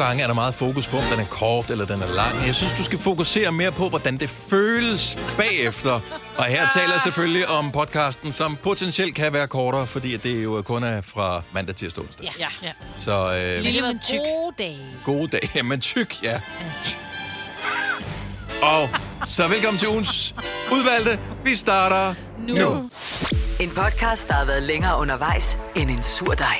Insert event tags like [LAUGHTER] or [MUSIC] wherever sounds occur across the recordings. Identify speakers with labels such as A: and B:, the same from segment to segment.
A: nogle gange er der meget fokus på, om den er kort eller den er lang. Jeg synes, du skal fokusere mere på, hvordan det føles bagefter. Og her taler jeg selvfølgelig om podcasten, som potentielt kan være kortere, fordi det jo kun er fra mandag til onsdag.
B: Ja. ja.
A: Så øh,
B: Lille men tyk.
C: Gode dage.
A: gode dage. [LAUGHS] Jamen tyk, ja. Og så velkommen til ugens udvalgte. Vi starter nu. nu.
D: En podcast, der har været længere undervejs end en sur dej.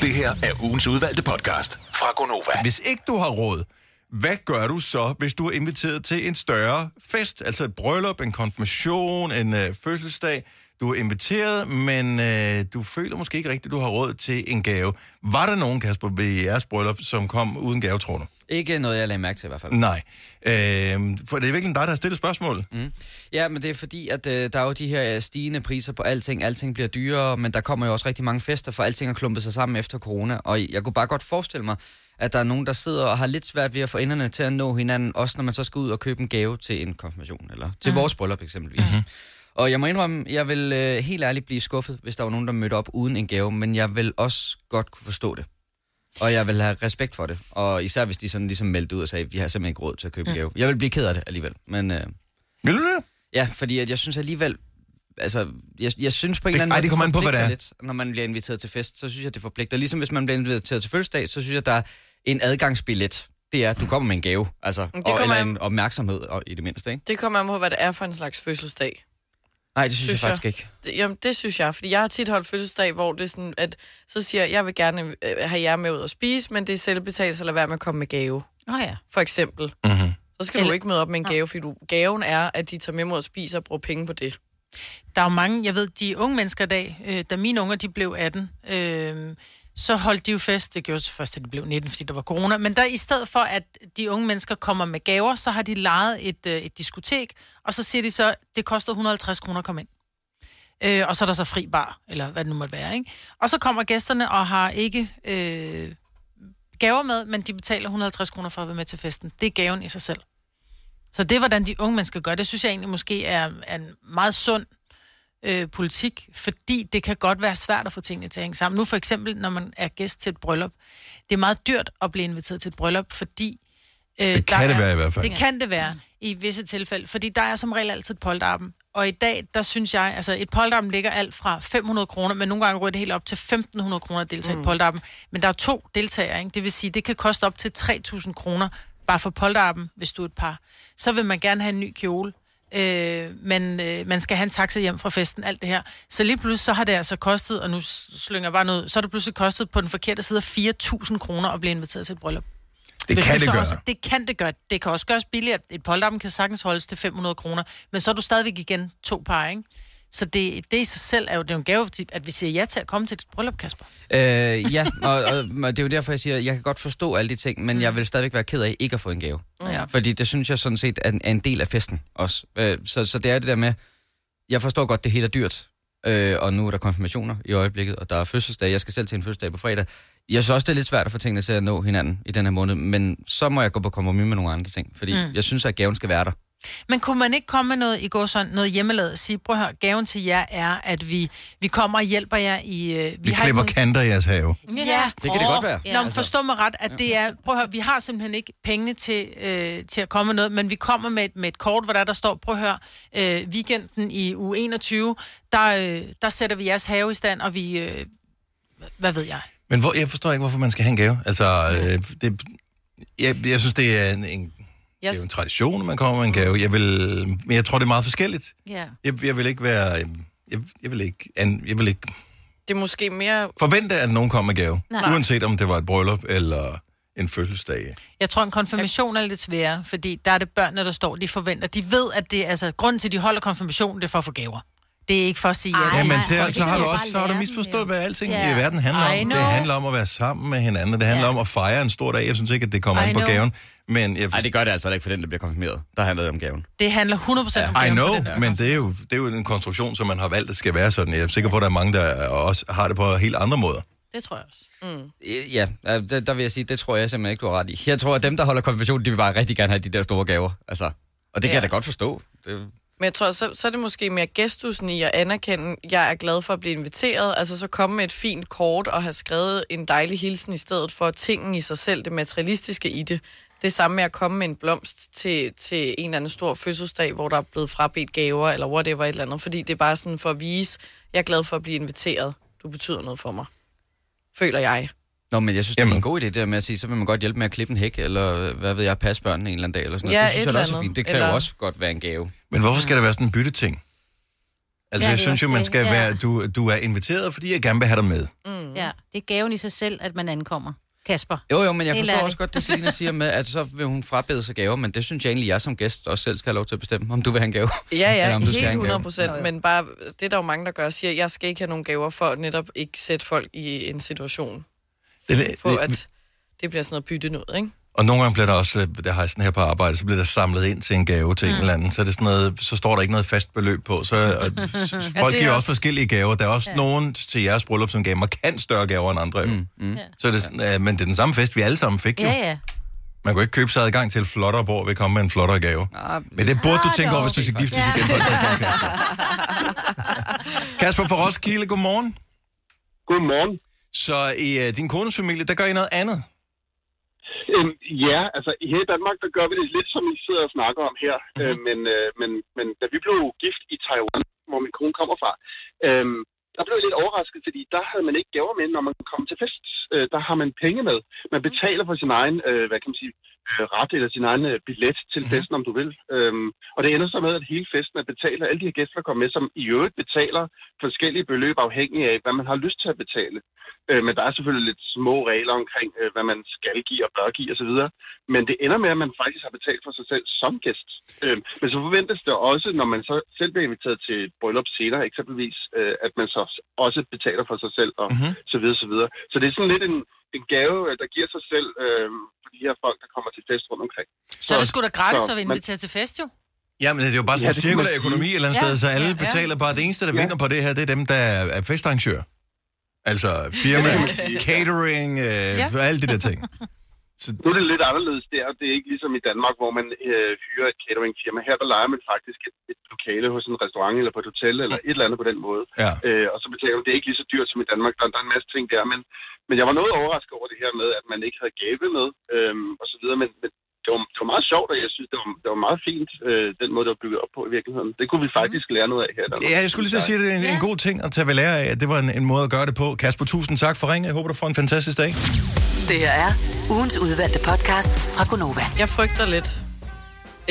E: Det her er ugens udvalgte podcast fra Gonova.
A: Hvis ikke du har råd, hvad gør du så, hvis du er inviteret til en større fest? Altså et bryllup, en konfirmation, en øh, fødselsdag. Du er inviteret, men øh, du føler måske ikke rigtigt, du har råd til en gave. Var der nogen, Kasper, ved jeres bryllup, som kom uden gave, tror du?
F: Ikke noget, jeg lagde mærke til i hvert fald.
A: Nej. Øh, for det er virkelig dig, der har stillet spørgsmålet. Mm.
F: Ja, men det er fordi, at øh, der er jo de her øh, stigende priser på alting. Alting bliver dyrere, men der kommer jo også rigtig mange fester, for alting har klumpet sig sammen efter corona. Og jeg kunne bare godt forestille mig, at der er nogen, der sidder og har lidt svært ved at få enderne til at nå hinanden, også når man så skal ud og købe en gave til en konfirmation, eller til vores bryllup eksempelvis. Mm-hmm. Og jeg må indrømme, jeg vil øh, helt ærligt blive skuffet, hvis der var nogen, der mødte op uden en gave, men jeg vil også godt kunne forstå det. Og jeg vil have respekt for det. Og især hvis de sådan ligesom meldte ud og sagde, vi har simpelthen ikke råd til at købe en gave. Jeg vil blive ked af det alligevel. Men øh,
A: Vil du det?
F: ja, fordi at jeg synes alligevel, altså, jeg, jeg synes på en
A: Det-
F: eller anden måde,
A: det kommer an på, hvad det er.
F: lidt, når man bliver inviteret til fest, så synes jeg, det forpligter. Ligesom hvis man bliver inviteret til fødselsdag, så synes jeg, der er en adgangsbillet. Det er, at du kommer med en gave, altså,
B: Det
F: og, eller
B: an-
F: en opmærksomhed og, i det mindste, ikke?
B: Det kommer an på, hvad det er for en slags fødselsdag.
F: Nej, det synes,
B: Synes
F: jeg
B: jeg.
F: faktisk ikke.
B: Det, jamen, det synes jeg, fordi jeg har tit holdt fødselsdag, hvor det er sådan, at så siger jeg, jeg vil gerne øh, have jer med ud og spise, men det er selvbetalt, så lad være med at komme med gave.
C: Åh oh, ja.
B: For eksempel.
A: Mm-hmm.
B: Så skal du ikke møde op med en gave, fordi du, gaven er, at de tager med ud og spiser og bruger penge på det.
G: Der er jo mange, jeg ved, de unge mennesker i dag, øh, da mine unger de blev 18, øh, så holdt de jo fest. Det gjorde først, at de blev 19, fordi der var corona. Men der i stedet for, at de unge mennesker kommer med gaver, så har de lejet et, øh, et diskotek, og så siger de så, det koster 150 kroner at komme ind. Øh, og så er der så fri bar, eller hvad det nu måtte være, ikke? Og så kommer gæsterne og har ikke øh, gaver med, men de betaler 150 kroner for at være med til festen. Det er gaven i sig selv. Så det er, hvordan de unge mennesker gør. Det synes jeg egentlig måske er, er en meget sund øh, politik, fordi det kan godt være svært at få tingene til at hænge sammen. Nu for eksempel, når man er gæst til et bryllup. Det er meget dyrt at blive inviteret til et bryllup, fordi... Øh,
A: Det kan
G: der
A: det
G: er,
A: være i hvert fald.
G: Det kan det være i visse tilfælde, fordi der er som regel altid et polterappen. Og i dag, der synes jeg, altså et polterappen ligger alt fra 500 kroner, men nogle gange ryger det helt op til 1.500 kroner at deltage mm. i et polterappen. Men der er to deltagere, ikke? det vil sige, det kan koste op til 3.000 kroner bare for polterappen, hvis du er et par. Så vil man gerne have en ny kjole, øh, men øh, man skal have en taxa hjem fra festen, alt det her. Så lige pludselig så har det altså kostet, og nu slynger jeg bare noget, så har det pludselig kostet på den forkerte side af 4.000 kroner at blive inviteret til et bryllup.
A: Det
G: Hvis
A: kan det gøre.
G: Også, det kan det gøre. Det kan også gøres billigere. Et polterappen kan sagtens holdes til 500 kroner, men så er du stadigvæk igen to par, ikke? Så det, det i sig selv er jo, det er jo en gave, at vi siger ja til at komme til dit bryllup, Kasper.
F: Øh, ja, [LAUGHS] og, og, og det er jo derfor, jeg siger, at jeg kan godt forstå alle de ting, men jeg vil stadigvæk være ked af ikke at få en gave.
G: Ja.
F: Fordi det synes jeg sådan set er en, er en del af festen også. Øh, så, så det er det der med, jeg forstår godt, det hele er dyrt, øh, og nu er der konfirmationer i øjeblikket, og der er fødselsdag. Jeg skal selv til en fødselsdag på fredag. Jeg synes også, det er lidt svært at få tingene til at nå hinanden i den her måned, men så må jeg gå på kompromis med nogle andre ting, fordi mm. jeg synes, at gaven skal være der.
G: Men kunne man ikke komme med noget i går sådan noget hjemmelavet og sige, prøv at høre, gaven til jer er, at vi, vi kommer og hjælper jer i... Øh,
A: Vi
G: har
A: klipper
G: ikke
A: kanter i jeres have.
G: Ja,
F: Det kan det godt være.
G: Ja, Nå, men forstå mig ret, at det er, prøv at høre, vi har simpelthen ikke pengene til, øh, til at komme med noget, men vi kommer med et, med et kort, hvor der, der står, prøv at høre, øh, weekenden i uge 21, der, øh, der sætter vi jeres have i stand, og vi, øh, hvad ved jeg?
A: Men hvor, jeg forstår ikke, hvorfor man skal have en gave. Altså, øh, det, jeg, jeg synes, det er en, en, det er jo en tradition, at man kommer med en gave. Jeg vil, men jeg tror, det er meget forskelligt.
C: Ja.
A: Jeg, jeg vil ikke være... Jeg, jeg, vil ikke, an, jeg vil ikke
B: Det er måske mere...
A: forvente, at nogen kommer med gave.
G: Nej.
A: Uanset om det var et bryllup eller en fødselsdag.
G: Jeg tror, en konfirmation er lidt sværere, fordi der er det børnene, der står, de forventer. De ved, at det altså, grunden til, at de holder konfirmation, det er for at få gaver. Det er ikke for at sige ja
C: Ej,
G: til.
A: Ja, men til, så har
C: kan
A: du også så har du misforstået, hvad alting
C: Ja.
A: i verden handler
G: I
A: om. Det handler om at være sammen med hinanden, og det handler
G: Ja.
A: om at fejre en stor dag. Jeg synes ikke, at det kommer
G: I
A: an på gaven. Men jeg,
F: Nej, det gør det altså ikke for den, der bliver konfirmeret. Der handler det om gaven.
G: Det handler 100% om
A: I
G: gaven for
A: know,
G: den
A: men det er, jo, det er jo en konstruktion, som man har valgt, at skal være sådan. Jeg er sikker på, at der er mange, der også har det på helt andre måder.
G: Det tror jeg også.
F: Øh, Ja, der, der vil jeg sige, det tror jeg simpelthen ikke, du har ret i. Jeg tror, at dem, der holder konfirmation, de vil bare rigtig gerne have de der store gaver. Altså, og det kan
B: Ja.
F: jeg da godt forstå. Det,
B: men jeg tror, så, så er det måske mere gestusen i at anerkende, at jeg er glad for at blive inviteret. Altså så komme med et fint kort og have skrevet en dejlig hilsen i stedet for tingen i sig selv, det materialistiske i det. Det samme med at komme med en blomst til, til en eller anden stor fødselsdag, hvor der er blevet frabedt gaver, eller whatever et eller andet. Fordi det er bare sådan for at vise, jeg er glad for at blive inviteret. Du betyder noget for mig. Føler jeg.
F: Nå, men jeg synes, det er
A: Jamen.
F: en god idé, det der med at sige, så vil man godt hjælpe med at klippe en hæk, eller hvad ved jeg, passe børnene en eller anden dag, eller sådan
B: Ja,
F: noget. Det synes jeg også er
B: andet.
F: fint. Det kan
B: Eller-
F: jo også godt være en gave.
A: Men hvorfor skal der være sådan en bytteting? Altså,
C: Ja,
A: jeg synes jo, man skal
C: Ja.
A: være... Du, du er inviteret, fordi jeg gerne vil have dig med.
C: Ja, det er gaven i sig selv, at man ankommer. Kasper.
F: Jo, jo, men jeg
C: Helt
F: forstår også godt, det Selina siger med, at så vil hun frabede sig gaver, men det synes jeg egentlig, jeg som gæst også selv skal have lov til at bestemme, om du vil have en gave.
B: Ja, ja, [LAUGHS]
F: eller om du skal
B: helt
F: have en gave.
B: 100 procent. Men bare, det er der jo mange, der gør, siger, jeg skal ikke have nogen gaver for at netop ikke sætte folk i en situation,
A: Det,
B: på at det bliver sådan noget bytte noget, ikke?
A: Og nogle gange bliver der også, øh, der har jeg sådan her på arbejde, så bliver der samlet ind til en gave til mm. en eller anden. Så, er det sådan noget, så står der ikke noget fast beløb på. Så, og, [LAUGHS] folk
B: det
A: giver
B: er
A: også
B: også-
A: forskellige gaver. Der er også ja. nogen til jeres bryllup, som gav markant større gaver end andre. Mm. Mm. Så er det sådan, øh, men det er den samme fest, vi alle sammen fik jo.
C: Ja, ja.
A: Man kunne ikke købe sig adgang til et flottere bord ved at komme med en flottere gave.
F: Ah,
A: Men det burde du
C: Ah,
A: tænke over, hvis du skal giftes igen på et tidspunkt, Kasper. [LAUGHS] Kasper fra Roskilde, godmorgen.
H: Godmorgen.
A: Så i uh, din kones familie, der gør I noget andet.
H: Øhm, ja, altså her i Danmark, der gør vi det lidt, som I sidder og snakker om her. Mm-hmm. Øh, men, øh, men, men da vi blev gift i Taiwan, hvor min kone kommer fra, øhm, der blev jeg lidt overrasket, fordi der havde man ikke gaver med, når man kom til fest. Øh, der har man penge med. Man betaler for sin egen, øh, hvad kan man sige, øh, ret eller sin egen øh, billet til festen, om du vil. Øhm, og det ender så med, at hele festen er betalt, og alle de her gæster, der kommer med, som i øvrigt betaler forskellige beløb afhængig af, hvad man har lyst til at betale. Øh, men der er selvfølgelig lidt små regler omkring, øh, hvad man skal give og bør give osv. Men det ender med, at man faktisk har betalt for sig selv som gæst. Øh, men så forventes det også, når man så selv bliver inviteret til et bryllup senere eksempelvis, øh, at man så også betaler for sig selv og
A: Mhm.
H: så videre, så videre. Så det er sådan lidt en, en gave, øh, der giver sig selv øh, for de her folk, der kommer til fest rundt omkring.
G: Så er det sgu da gratis
H: så-
G: at
H: men-
G: invitere til fest, jo.
A: Ja, men det er jo bare sådan
H: Ja,
A: en
H: man
A: cirkulær økonomi et eller andet
C: Ja.
A: sted, så alle
B: Ja, ja.
A: betaler bare. Det eneste, der
H: Ja.
A: vinder på det her, det er dem, der er festarrangører. Altså firma, catering, øh,
G: Ja.
A: alle de der ting. [LAUGHS]
H: Nu er det lidt anderledes der. Det er ikke ligesom i Danmark, hvor man øh, hyrer et cateringfirma. Her der leger man faktisk et, et lokale hos en restaurant eller på et hotel eller et eller andet på den måde.
A: Ja.
H: Øh, og så betaler man. Det er ikke lige så dyrt som i Danmark. Der, der er en masse ting der. Men, men jeg var noget overrasket over det her med, at man ikke havde gave med øhm, og så videre. Men, men det, var, det var meget sjovt, og jeg synes, det var, det var meget fint, øh, den måde, det var bygget op på i virkeligheden. Det kunne vi faktisk lære noget af her. Danmark.
A: Ja, jeg skulle lige så sige, at det er en, en god ting at tage ved lære af, at det var en, en måde at gøre det på. Kasper, tusind tak for ringen. Jeg håber, du får en fantastisk dag.
D: Det her er ugens udvalgte podcast fra Gonova.
B: Jeg frygter lidt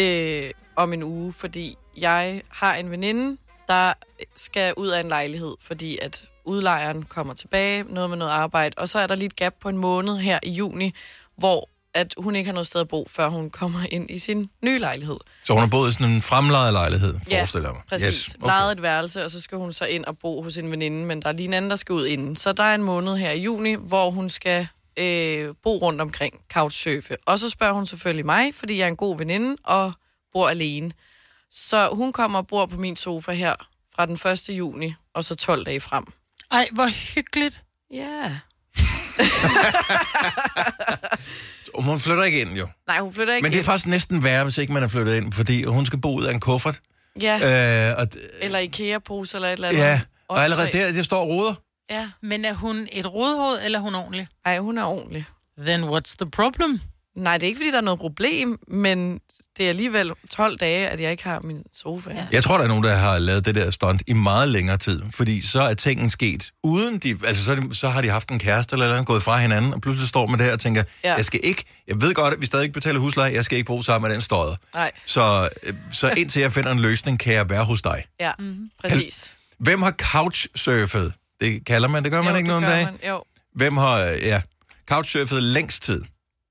B: øh, om en uge, fordi jeg har en veninde, der skal ud af en lejlighed, fordi at udlejeren kommer tilbage, noget med noget arbejde, og så er der lige et gap på en måned her i juni, hvor at hun ikke har noget sted at bo, før hun kommer ind i sin nye lejlighed.
A: Så hun har boet i sådan en fremlejet lejlighed,
B: Ja,
A: forestiller jeg mig.
B: præcis.
A: Yes,
B: Yes, okay. Lejet et værelse, og så skal hun så ind og bo hos en veninde, men der er lige en anden, der skal ud inden. Så der er en måned her i juni, hvor hun skal øh, bo rundt omkring couchsurfe. Og så spørger hun selvfølgelig mig, fordi jeg er en god veninde og bor alene. Så hun kommer og bor på min sofa her fra den 1. juni, og så 12 dage frem.
G: Ej, hvor hyggeligt.
B: Ja. Yeah. [LAUGHS]
A: Og Hun flytter ikke ind, jo.
B: Nej, hun flytter ikke
A: Men det er
B: ind.
A: faktisk næsten værre, hvis ikke man er flyttet ind, fordi hun skal bo ud af en kuffert.
B: Ja,
A: Øh, og,
B: eller IKEA-pose eller et eller andet.
A: ja, og allerede
B: Åndssvagt.
A: der, der står ruder.
B: Ja.
G: Men er hun et rodhoved, eller er hun ordentlig?
B: Ej, hun er ordentlig.
G: Then what's the problem?
B: Nej, det er ikke, fordi der er noget problem, men det er alligevel 12 dage, at jeg ikke har min sofa. Ja.
A: Jeg tror, der er nogen, der har lavet det der stunt i meget længere tid, fordi så er tingene sket uden de... Altså, så, de, så har de haft en kæreste eller andet, gået fra hinanden, og pludselig står man der og tænker, ja. Jeg skal ikke... Jeg ved godt, at vi stadig ikke betaler husleje, jeg skal ikke bo sammen med den støder.
B: Nej,
A: Så, øh, så [LAUGHS] indtil jeg finder en løsning, kan jeg være hos dig.
B: ja, mm-hmm. præcis.
A: Hvem har couchsurfet? Det kalder man, det gør man
B: jo,
A: ikke nogen dag.
B: Man. Jo.
A: Hvem har, øh, ja, couchsurfet længst tid?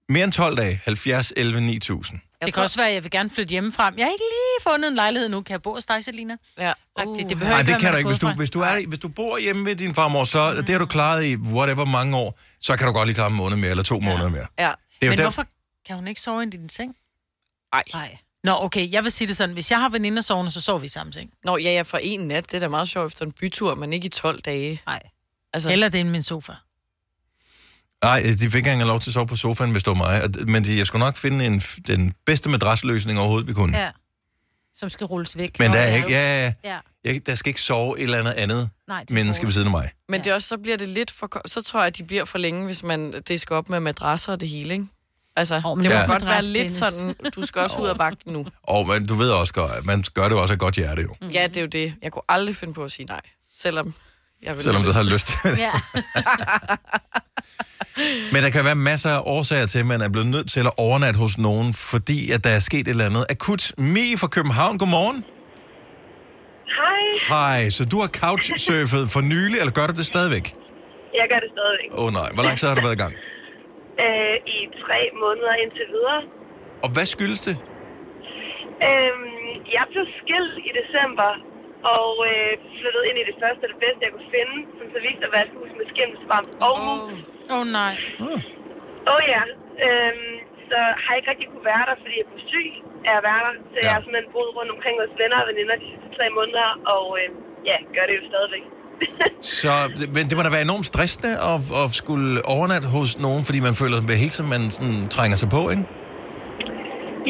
A: Mere end 12 dage, 70, 11, 9000.
B: Jeg
G: det
B: tror-
G: kan også være, at jeg vil gerne flytte hjemmefra. Jeg har ikke lige fundet en lejlighed nu. Kan jeg bo hos dig, Selina?
B: Ja. Uh.
G: Det behøver
A: Nej,
G: ikke
A: det kan du ikke. Hvis du, hvis, du er, hvis du bor hjemme ved din farmor, så det har du klaret i whatever mange år, så kan du godt lige klare en måned mere, eller to måneder mere.
B: Ja.
A: Det er
G: Men
A: der,
G: hvorfor kan hun ikke sove i din seng?
B: Ej.
C: Nej.
G: Nå, okay, jeg vil sige det sådan. Hvis jeg har veninder sovende, så sover vi i samme seng.
B: Nå, ja, ja, for en nat. Det er da meget sjovt efter en bytur, men ikke i 12 dage.
C: Nej.
B: Altså,
G: Eller det er min sofa.
A: Nej, de fik ikke engang lov til at sove på sofaen, hvis det var mig. Men de, jeg skulle nok finde en, den bedste madrasløsning overhovedet, vi kunne.
C: Ja. som skal rulles væk.
A: Men der er
C: ja.
A: ikke, ja, ja,
C: Ja.
A: jeg, der skal ikke sove et eller andet andet
C: Nej,
A: menneske ved siden af mig.
B: Men det er også, så bliver det lidt for... Så tror jeg, at de bliver for længe, hvis man det skal op med madrasser og det hele, ikke? Altså,
C: men
B: det må
A: Ja.
B: godt være lidt sådan, du skal også ud af vagten nu.
A: Og men du ved også godt, at man gør det jo også af godt hjerte jo.
B: Ja, det er jo det. Jeg kunne aldrig finde på at sige nej, selvom jeg vil
A: Selvom du har lyst til det.
C: Ja. [LAUGHS]
A: Men der kan være masser af årsager til, at man er blevet nødt til at overnatte hos nogen, fordi at der er sket et eller andet akut. Mi fra København, godmorgen.
I: Hej,
A: Hej, så du har couchsurfet for nylig, eller gør du det stadigvæk?
I: jeg gør det stadigvæk.
A: Åh oh, nej, hvor lang tid har du været i gang? [LAUGHS]
I: Øh, I tre måneder indtil videre.
A: Og hvad skyldes det?
I: Øhm, jeg blev skilt i december, og øh, flyttede ind i det første og det bedste, jeg kunne finde, som så viste at være et hus med skimmelsvamp og mus.
G: Åh oh, nej.
I: Åh oh, ja. Øhm, så har jeg ikke rigtig kunne være der, fordi jeg blev syg af at være der. Så ja. jeg har simpelthen boet rundt omkring hos venner og veninder de sidste tre måneder, og øh, ja, gør det jo stadigvæk. [LAUGHS]
A: Så, men det må da være enormt stressende at, at skulle overnatte hos nogen, fordi man føler at hele tiden, man sådan, trænger sig på, ikke?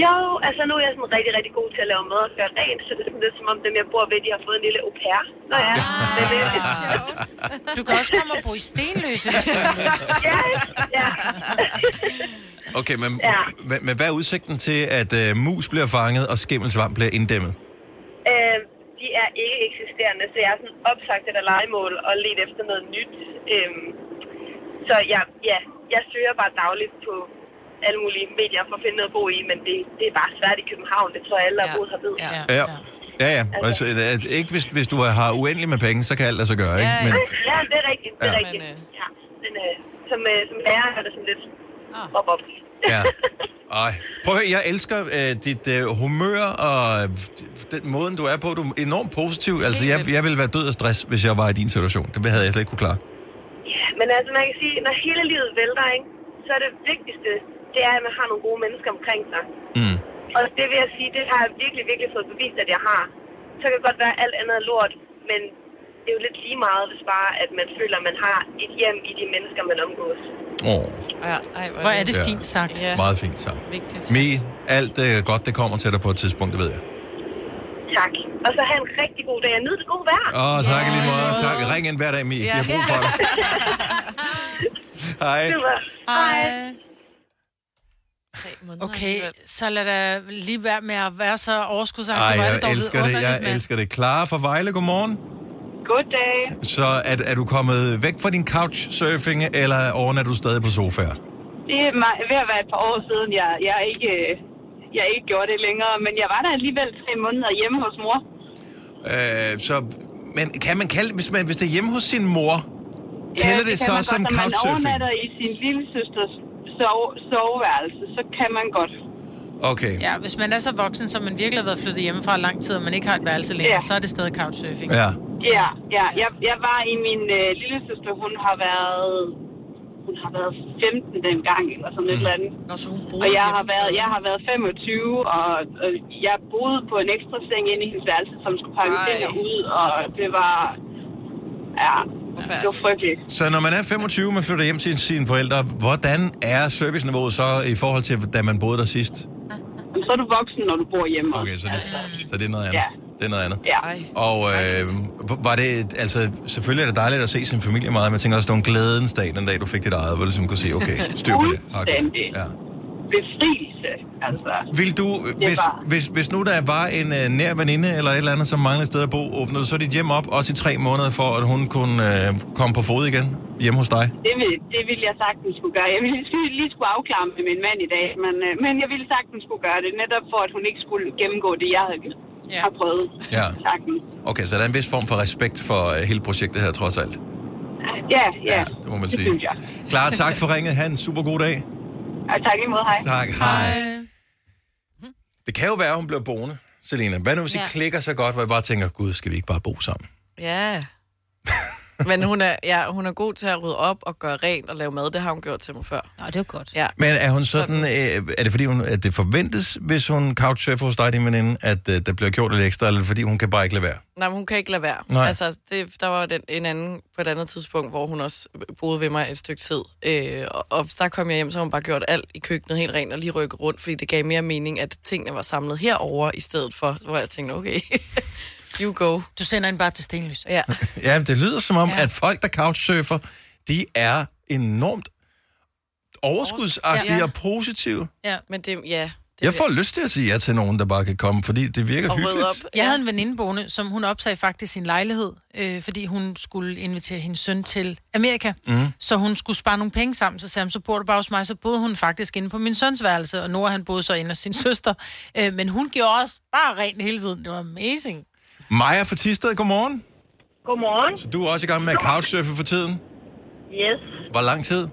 I: Jo, altså nu er jeg sådan rigtig, rigtig god til at lave mad og gøre rent, så det er sådan lidt som om dem, jeg bor ved, de har fået en lille au pair. Nå ja, men, øh,
G: Du kan også komme og bo i Stenløse, hvis du har lyst.
I: ja, ja.
A: Okay, men,
I: Ja.
A: men, men hvad er udsigten til, at uh, mus bliver fanget og skimmelsvamp bliver inddæmmet?
I: Øh, de er ikke eksisterende, så jeg er sådan opsagt et af legemål og let efter noget nyt. Øhm, så jeg, ja, jeg søger bare dagligt på alle mulige medier for at finde noget at bo i, men det, det er bare svært i København. Det tror jeg, alle, der har boet her ved.
B: Ja.
A: Ja. Ja, ja. Altså, at, ikke hvis, hvis du har uendeligt med penge, så kan alt lade sig gøre, ikke?
B: Ja,
A: Men,
I: Ja, det er rigtigt. Det er
A: Ja.
I: rigtigt.
B: Men, øh,
I: Ja, men øh, som, øh, som lærer er det sådan lidt
C: Ah.
I: op op.
A: ja. Ej. Prøv at høre, jeg elsker øh, dit øh, humør og øh, den måden, du er på. Du er enormt positiv. Altså, jeg, jeg ville være død af stress, hvis jeg var i din situation. Det havde jeg slet ikke kunne klare.
I: Ja, men altså man kan sige, når hele livet vælter, ikke, så er det vigtigste, det er, at man har nogle gode mennesker omkring sig.
A: Mm.
I: Og det vil jeg sige, det har jeg virkelig, virkelig fået bevist, at jeg har. Så kan det godt være, at alt andet er lort, men det er jo lidt lige meget, hvis bare, at man føler, at man har et hjem i de mennesker, man omgås.
A: Åh,
B: Ja, ej,
G: Hvor er det
A: Ja.
G: fint sagt.
B: Ja,
A: meget fint sagt.
B: vigtigt.
A: Mi, alt øh, godt, det kommer til dig på et tidspunkt, det ved jeg.
I: Tak. Og så have en rigtig god dag nyd det gode vejr.
A: Åh, tak i lige måde. Tak. Ring ind hver dag, Mi. Jeg har brug for dig. [LAUGHS] Hej.
I: Super.
G: Hej.
B: Tre måneder
G: Okay,
B: alligevel.
G: så lad da lige være med at være så overskudsagtig.
A: Ej, jeg elsker det. Jeg elsker det. Clara fra Vejle, godmorgen.
I: Goddag.
A: Så er, er du kommet væk fra din couchsurfing, eller overnatter du stadig på sofaer?
J: Det er mig- ved at være et par år siden, jeg, jeg, ikke, jeg ikke gjorde det længere. Men jeg var der alligevel tre måneder hjemme hos mor.
A: Øh, så, men kan man kalde hvis, man, hvis det er hjemme hos sin mor, tæller det,
J: kan
A: så
J: man
A: som
J: godt. Når man
A: couchsurfing?
J: overnatter i sin lille søsters sove, soveværelse, så kan man godt.
A: Okay.
G: Ja, hvis man er så voksen, som man virkelig har været flyttet hjemmefra lang tid, og man ikke har et værelse længere,
J: Ja.
G: så er det stadig couchsurfing.
A: Ja.
J: Ja, ja. Jeg, jeg var i min øh, lille søster, hun har været hun har været 15 dengang, eller sådan et eller andet.
B: Nå, så hun boede
J: Og jeg har, været, jeg har været 25, og, og jeg boede på en ekstra seng inde i hendes værelse, som skulle pakke ting ud, og det var... Ja, det var frygteligt.
A: Så når man er 25, man flytter hjem til sine forældre, hvordan er serviceniveauet så i forhold til, da man boede der sidst?
J: Men så er du voksen, når du bor hjemme.
A: Okay, så det, så det er noget andet.
J: Ja.
A: Det er noget andet.
J: Ja.
A: Og øh, var det, altså, selvfølgelig er det dejligt at se sin familie meget, men jeg tænker også, det var en glædens dag, den dag, du fik dit eget, hvor du ligesom kunne sige, okay, styr på det.
J: Fuldstændig.
A: Ja.
J: Befrielse, altså.
A: Vil du, hvis,
J: var-
A: hvis, hvis nu der var en uh, nær veninde eller et eller andet, som manglede et sted at bo, åbnede så dit hjem op, også i tre måneder, for at hun kunne uh, komme på fod igen hjemme hos dig?
J: Det vil, det vil jeg sagtens skulle gøre. Jeg ville lige, lige skulle afklare med min mand i dag, men, øh, men jeg ville sagtens skulle gøre det, netop for at hun ikke skulle gennemgå det, jeg havde
G: Ja.
J: har prøvet.
A: Ja.
J: Sagtens.
A: Okay, så der er en vis form for respekt for uh, hele projektet her, trods alt.
J: Ja, ja,
A: det må man
J: det
A: sige.
J: synes jeg.
A: Klar, tak for ringet. Ha' en super god dag.
J: Og tak lige måde, hej.
A: Tak, hej. Det kan jo være, at hun bliver boende, Selina. Hvad nu, hvis. Ja. I klikker så godt, hvor jeg bare tænker, gud, skal vi ikke bare bo sammen?
B: Ja. [LAUGHS] Men hun er, ja, hun er god til at rydde op og gøre rent og lave mad. Det har hun gjort til mig før.
C: Nå, det er godt.
B: Ja.
A: Men er hun sådan, øh, er det fordi, hun, at det forventes, hvis hun couchsurfer hos dig, din veninde, at øh, der bliver gjort lidt ekstra, eller er fordi hun kan bare ikke lade være?
B: Nej, men hun kan ikke lade være.
A: Nej.
B: Altså, det, der var den, en anden på et andet tidspunkt, hvor hun også boede ved mig et stykke tid. Øh, og, og der kom jeg hjem, så har hun bare gjort alt i køkkenet helt rent og lige rykket rundt, fordi det gav mere mening, at tingene var samlet herover i stedet for, hvor jeg tænkte, okay, [LAUGHS] you go.
G: Du sender en bare til Stenløs.
B: Ja. [LAUGHS]
A: Ja, det lyder som om,
G: Ja.
A: at folk, der couchsurfer, de er enormt overskudsagtige
B: Ja.
A: og positive.
B: ja. Men det, ja. Det,
A: Jeg får lyst til at sige ja til nogen, der bare kan komme, fordi det virker
B: og
A: hyggeligt.
B: op.
G: Jeg havde en veninde boende, som hun opsagde faktisk sin lejlighed, øh, fordi hun skulle invitere hendes søn til Amerika. Mm. Så hun skulle spare nogle penge sammen, så sagde hun, så bor du bare hos mig. Så boede hun faktisk inde på min søns værelse, og Nora han boede så inde hos sin [LAUGHS] søster. Øh, men hun gjorde også bare rent hele tiden. Det var amazing.
A: Maja fra Tisted, godmorgen.
K: Godmorgen.
A: Så du er også i gang med at couchsurfe for tiden.
K: Yes,
A: Hvor lang tid?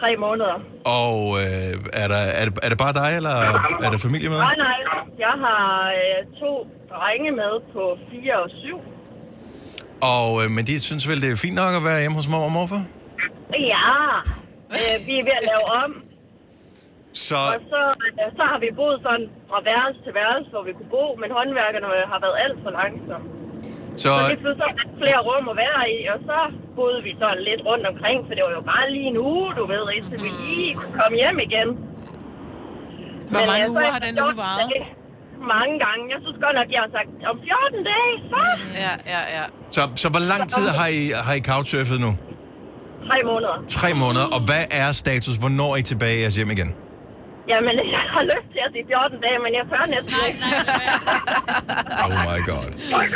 K: tre måneder.
A: Og øh, er, der, er, det, er det bare dig, eller er der familie med?
K: Nej, nej. Jeg har øh, to drenge med på 4 og 7.
A: Og, øh, men de synes vel, det er fint nok at være hjemme hos mor og morfar?
K: Ja, øh, vi er ved at lave om.
A: Så,
K: Og så, øh, så har vi boet sådan fra værelse til værelse, hvor vi kunne bo, men håndværkerne har været alt for langsomme.
A: så,
K: Så det blev så lidt flere rum at være i, og så boede vi sådan lidt rundt omkring, for det var jo bare lige en uge, du ved, indtil vi lige kunne komme hjem igen.
G: Hvor
K: Men,
G: mange
K: øh, så
G: uger har den uge
K: 14
G: varet?
K: dage- Mange gange. Jeg synes godt nok, jeg har sagt, om 14 dage, så
B: Ja, ja, ja.
A: så, så hvor lang tid har I, har I couchsurfet nu?
K: tre måneder.
A: Tre måneder. Og hvad er status? Hvornår er I tilbage i jeres hjem igen?
K: Jamen, [LAUGHS] jeg har lyst til at sige 14 dage, men jeg tør næsten ikke.
A: Oh my god.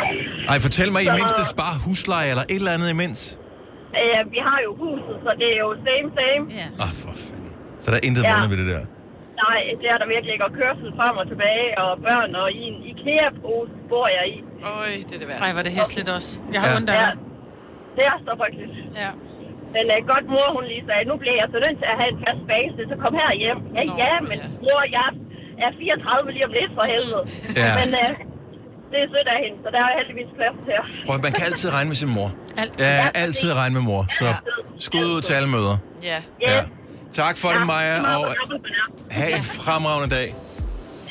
A: [LAUGHS] Ej, fortæl mig, I mindst det sparer husleje eller et eller andet imens?
K: Øh, vi har jo huset, så det er jo same, same.
C: Ja.
A: Åh, oh, for fanden. Så der er intet
K: Ja.
A: ved det der.
K: Nej, det er der virkelig ikke. Og kørsel frem og tilbage, og børn, og i en IKEA-pose bor jeg i.
B: Øj, det er det værste.
G: Nej, var det hæsligt også. Jeg har
A: Ja.
G: ja. ondt af
K: Ja, det er så frygteligt.
G: Ja.
K: Men uh, godt mor, hun lige sagde, nu bliver jeg så nødt til at have en fast base, så kom her hjem. Ja,
B: Nå,
K: ja, men
B: ja.
K: mor, jeg er 34 lige om lidt for helvede.
A: Ja.
K: Men uh, det er sødt af hende, så der er heldigvis plads til jer.
A: Prøv, man kan altid regne med sin mor.
G: Altid.
A: Ja, altid regne med mor. Så skud ud til alle møder.
B: Ja.
A: Ja. Tak for det, Maja, og
K: Ja,
A: have en fremragende dag.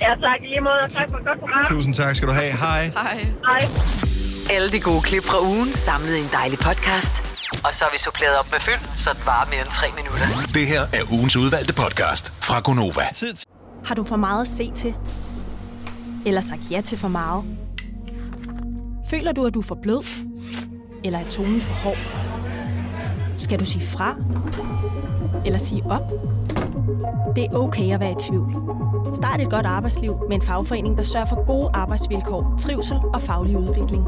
K: Ja, tak i lige måde, og tak for godt program.
A: Tusind tak skal du have. Hej.
B: Hej.
K: Hej.
D: Alle de gode klip fra ugen samlet i en dejlig podcast. Og så har vi suppleret op med fyld, så det varer mere end tre minutter.
E: Det her er ugens udvalgte podcast fra Gonova.
L: Har du for meget at se til? Eller sagt ja til for meget? Føler du, at du er for blød? Eller er tonen for hård? Skal du sige fra? Eller sige op? Det er okay at være i tvivl. Start et godt arbejdsliv med en fagforening, der sørger for gode arbejdsvilkår, trivsel og faglig udvikling.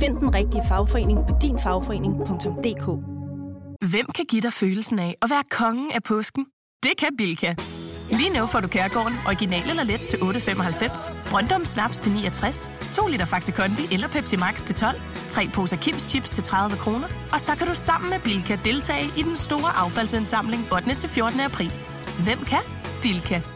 L: Find den rigtige fagforening på dinfagforening.dk
M: Hvem kan give dig følelsen af at være kongen af påsken? Det kan Bilka! Lige nu får du Kærgården original eller let til 8.95, Brøndum Snaps til 69, 2 liter Faxi Kondi eller Pepsi Max til 12, 3 poser Kims Chips til 30 kroner, og så kan du sammen med Bilka deltage i den store affaldsindsamling 8. til 14. april. Hvem kan? Bilka.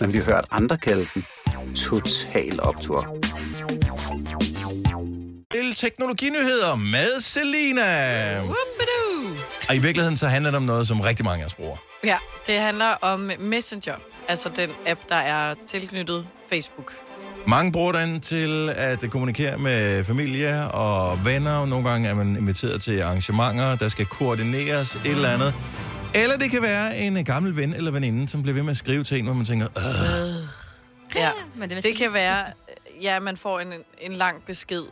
N: men vi har hørt andre kalde den Total Optor.
A: til teknologinyheder med Selina. Og i virkeligheden så handler det om noget, som rigtig mange af os bruger.
B: Ja, det handler om Messenger, altså den app, der er tilknyttet Facebook.
A: Mange bruger den til at kommunikere med familie og venner. og Nogle gange er man inviteret til arrangementer, der skal koordineres et eller andet. Eller det kan være en gammel ven eller veninde, som bliver ved med at skrive til en, hvor man tænker, Åh,
B: Ja,
C: Men det,
B: det kan være, ja, man får en, en lang besked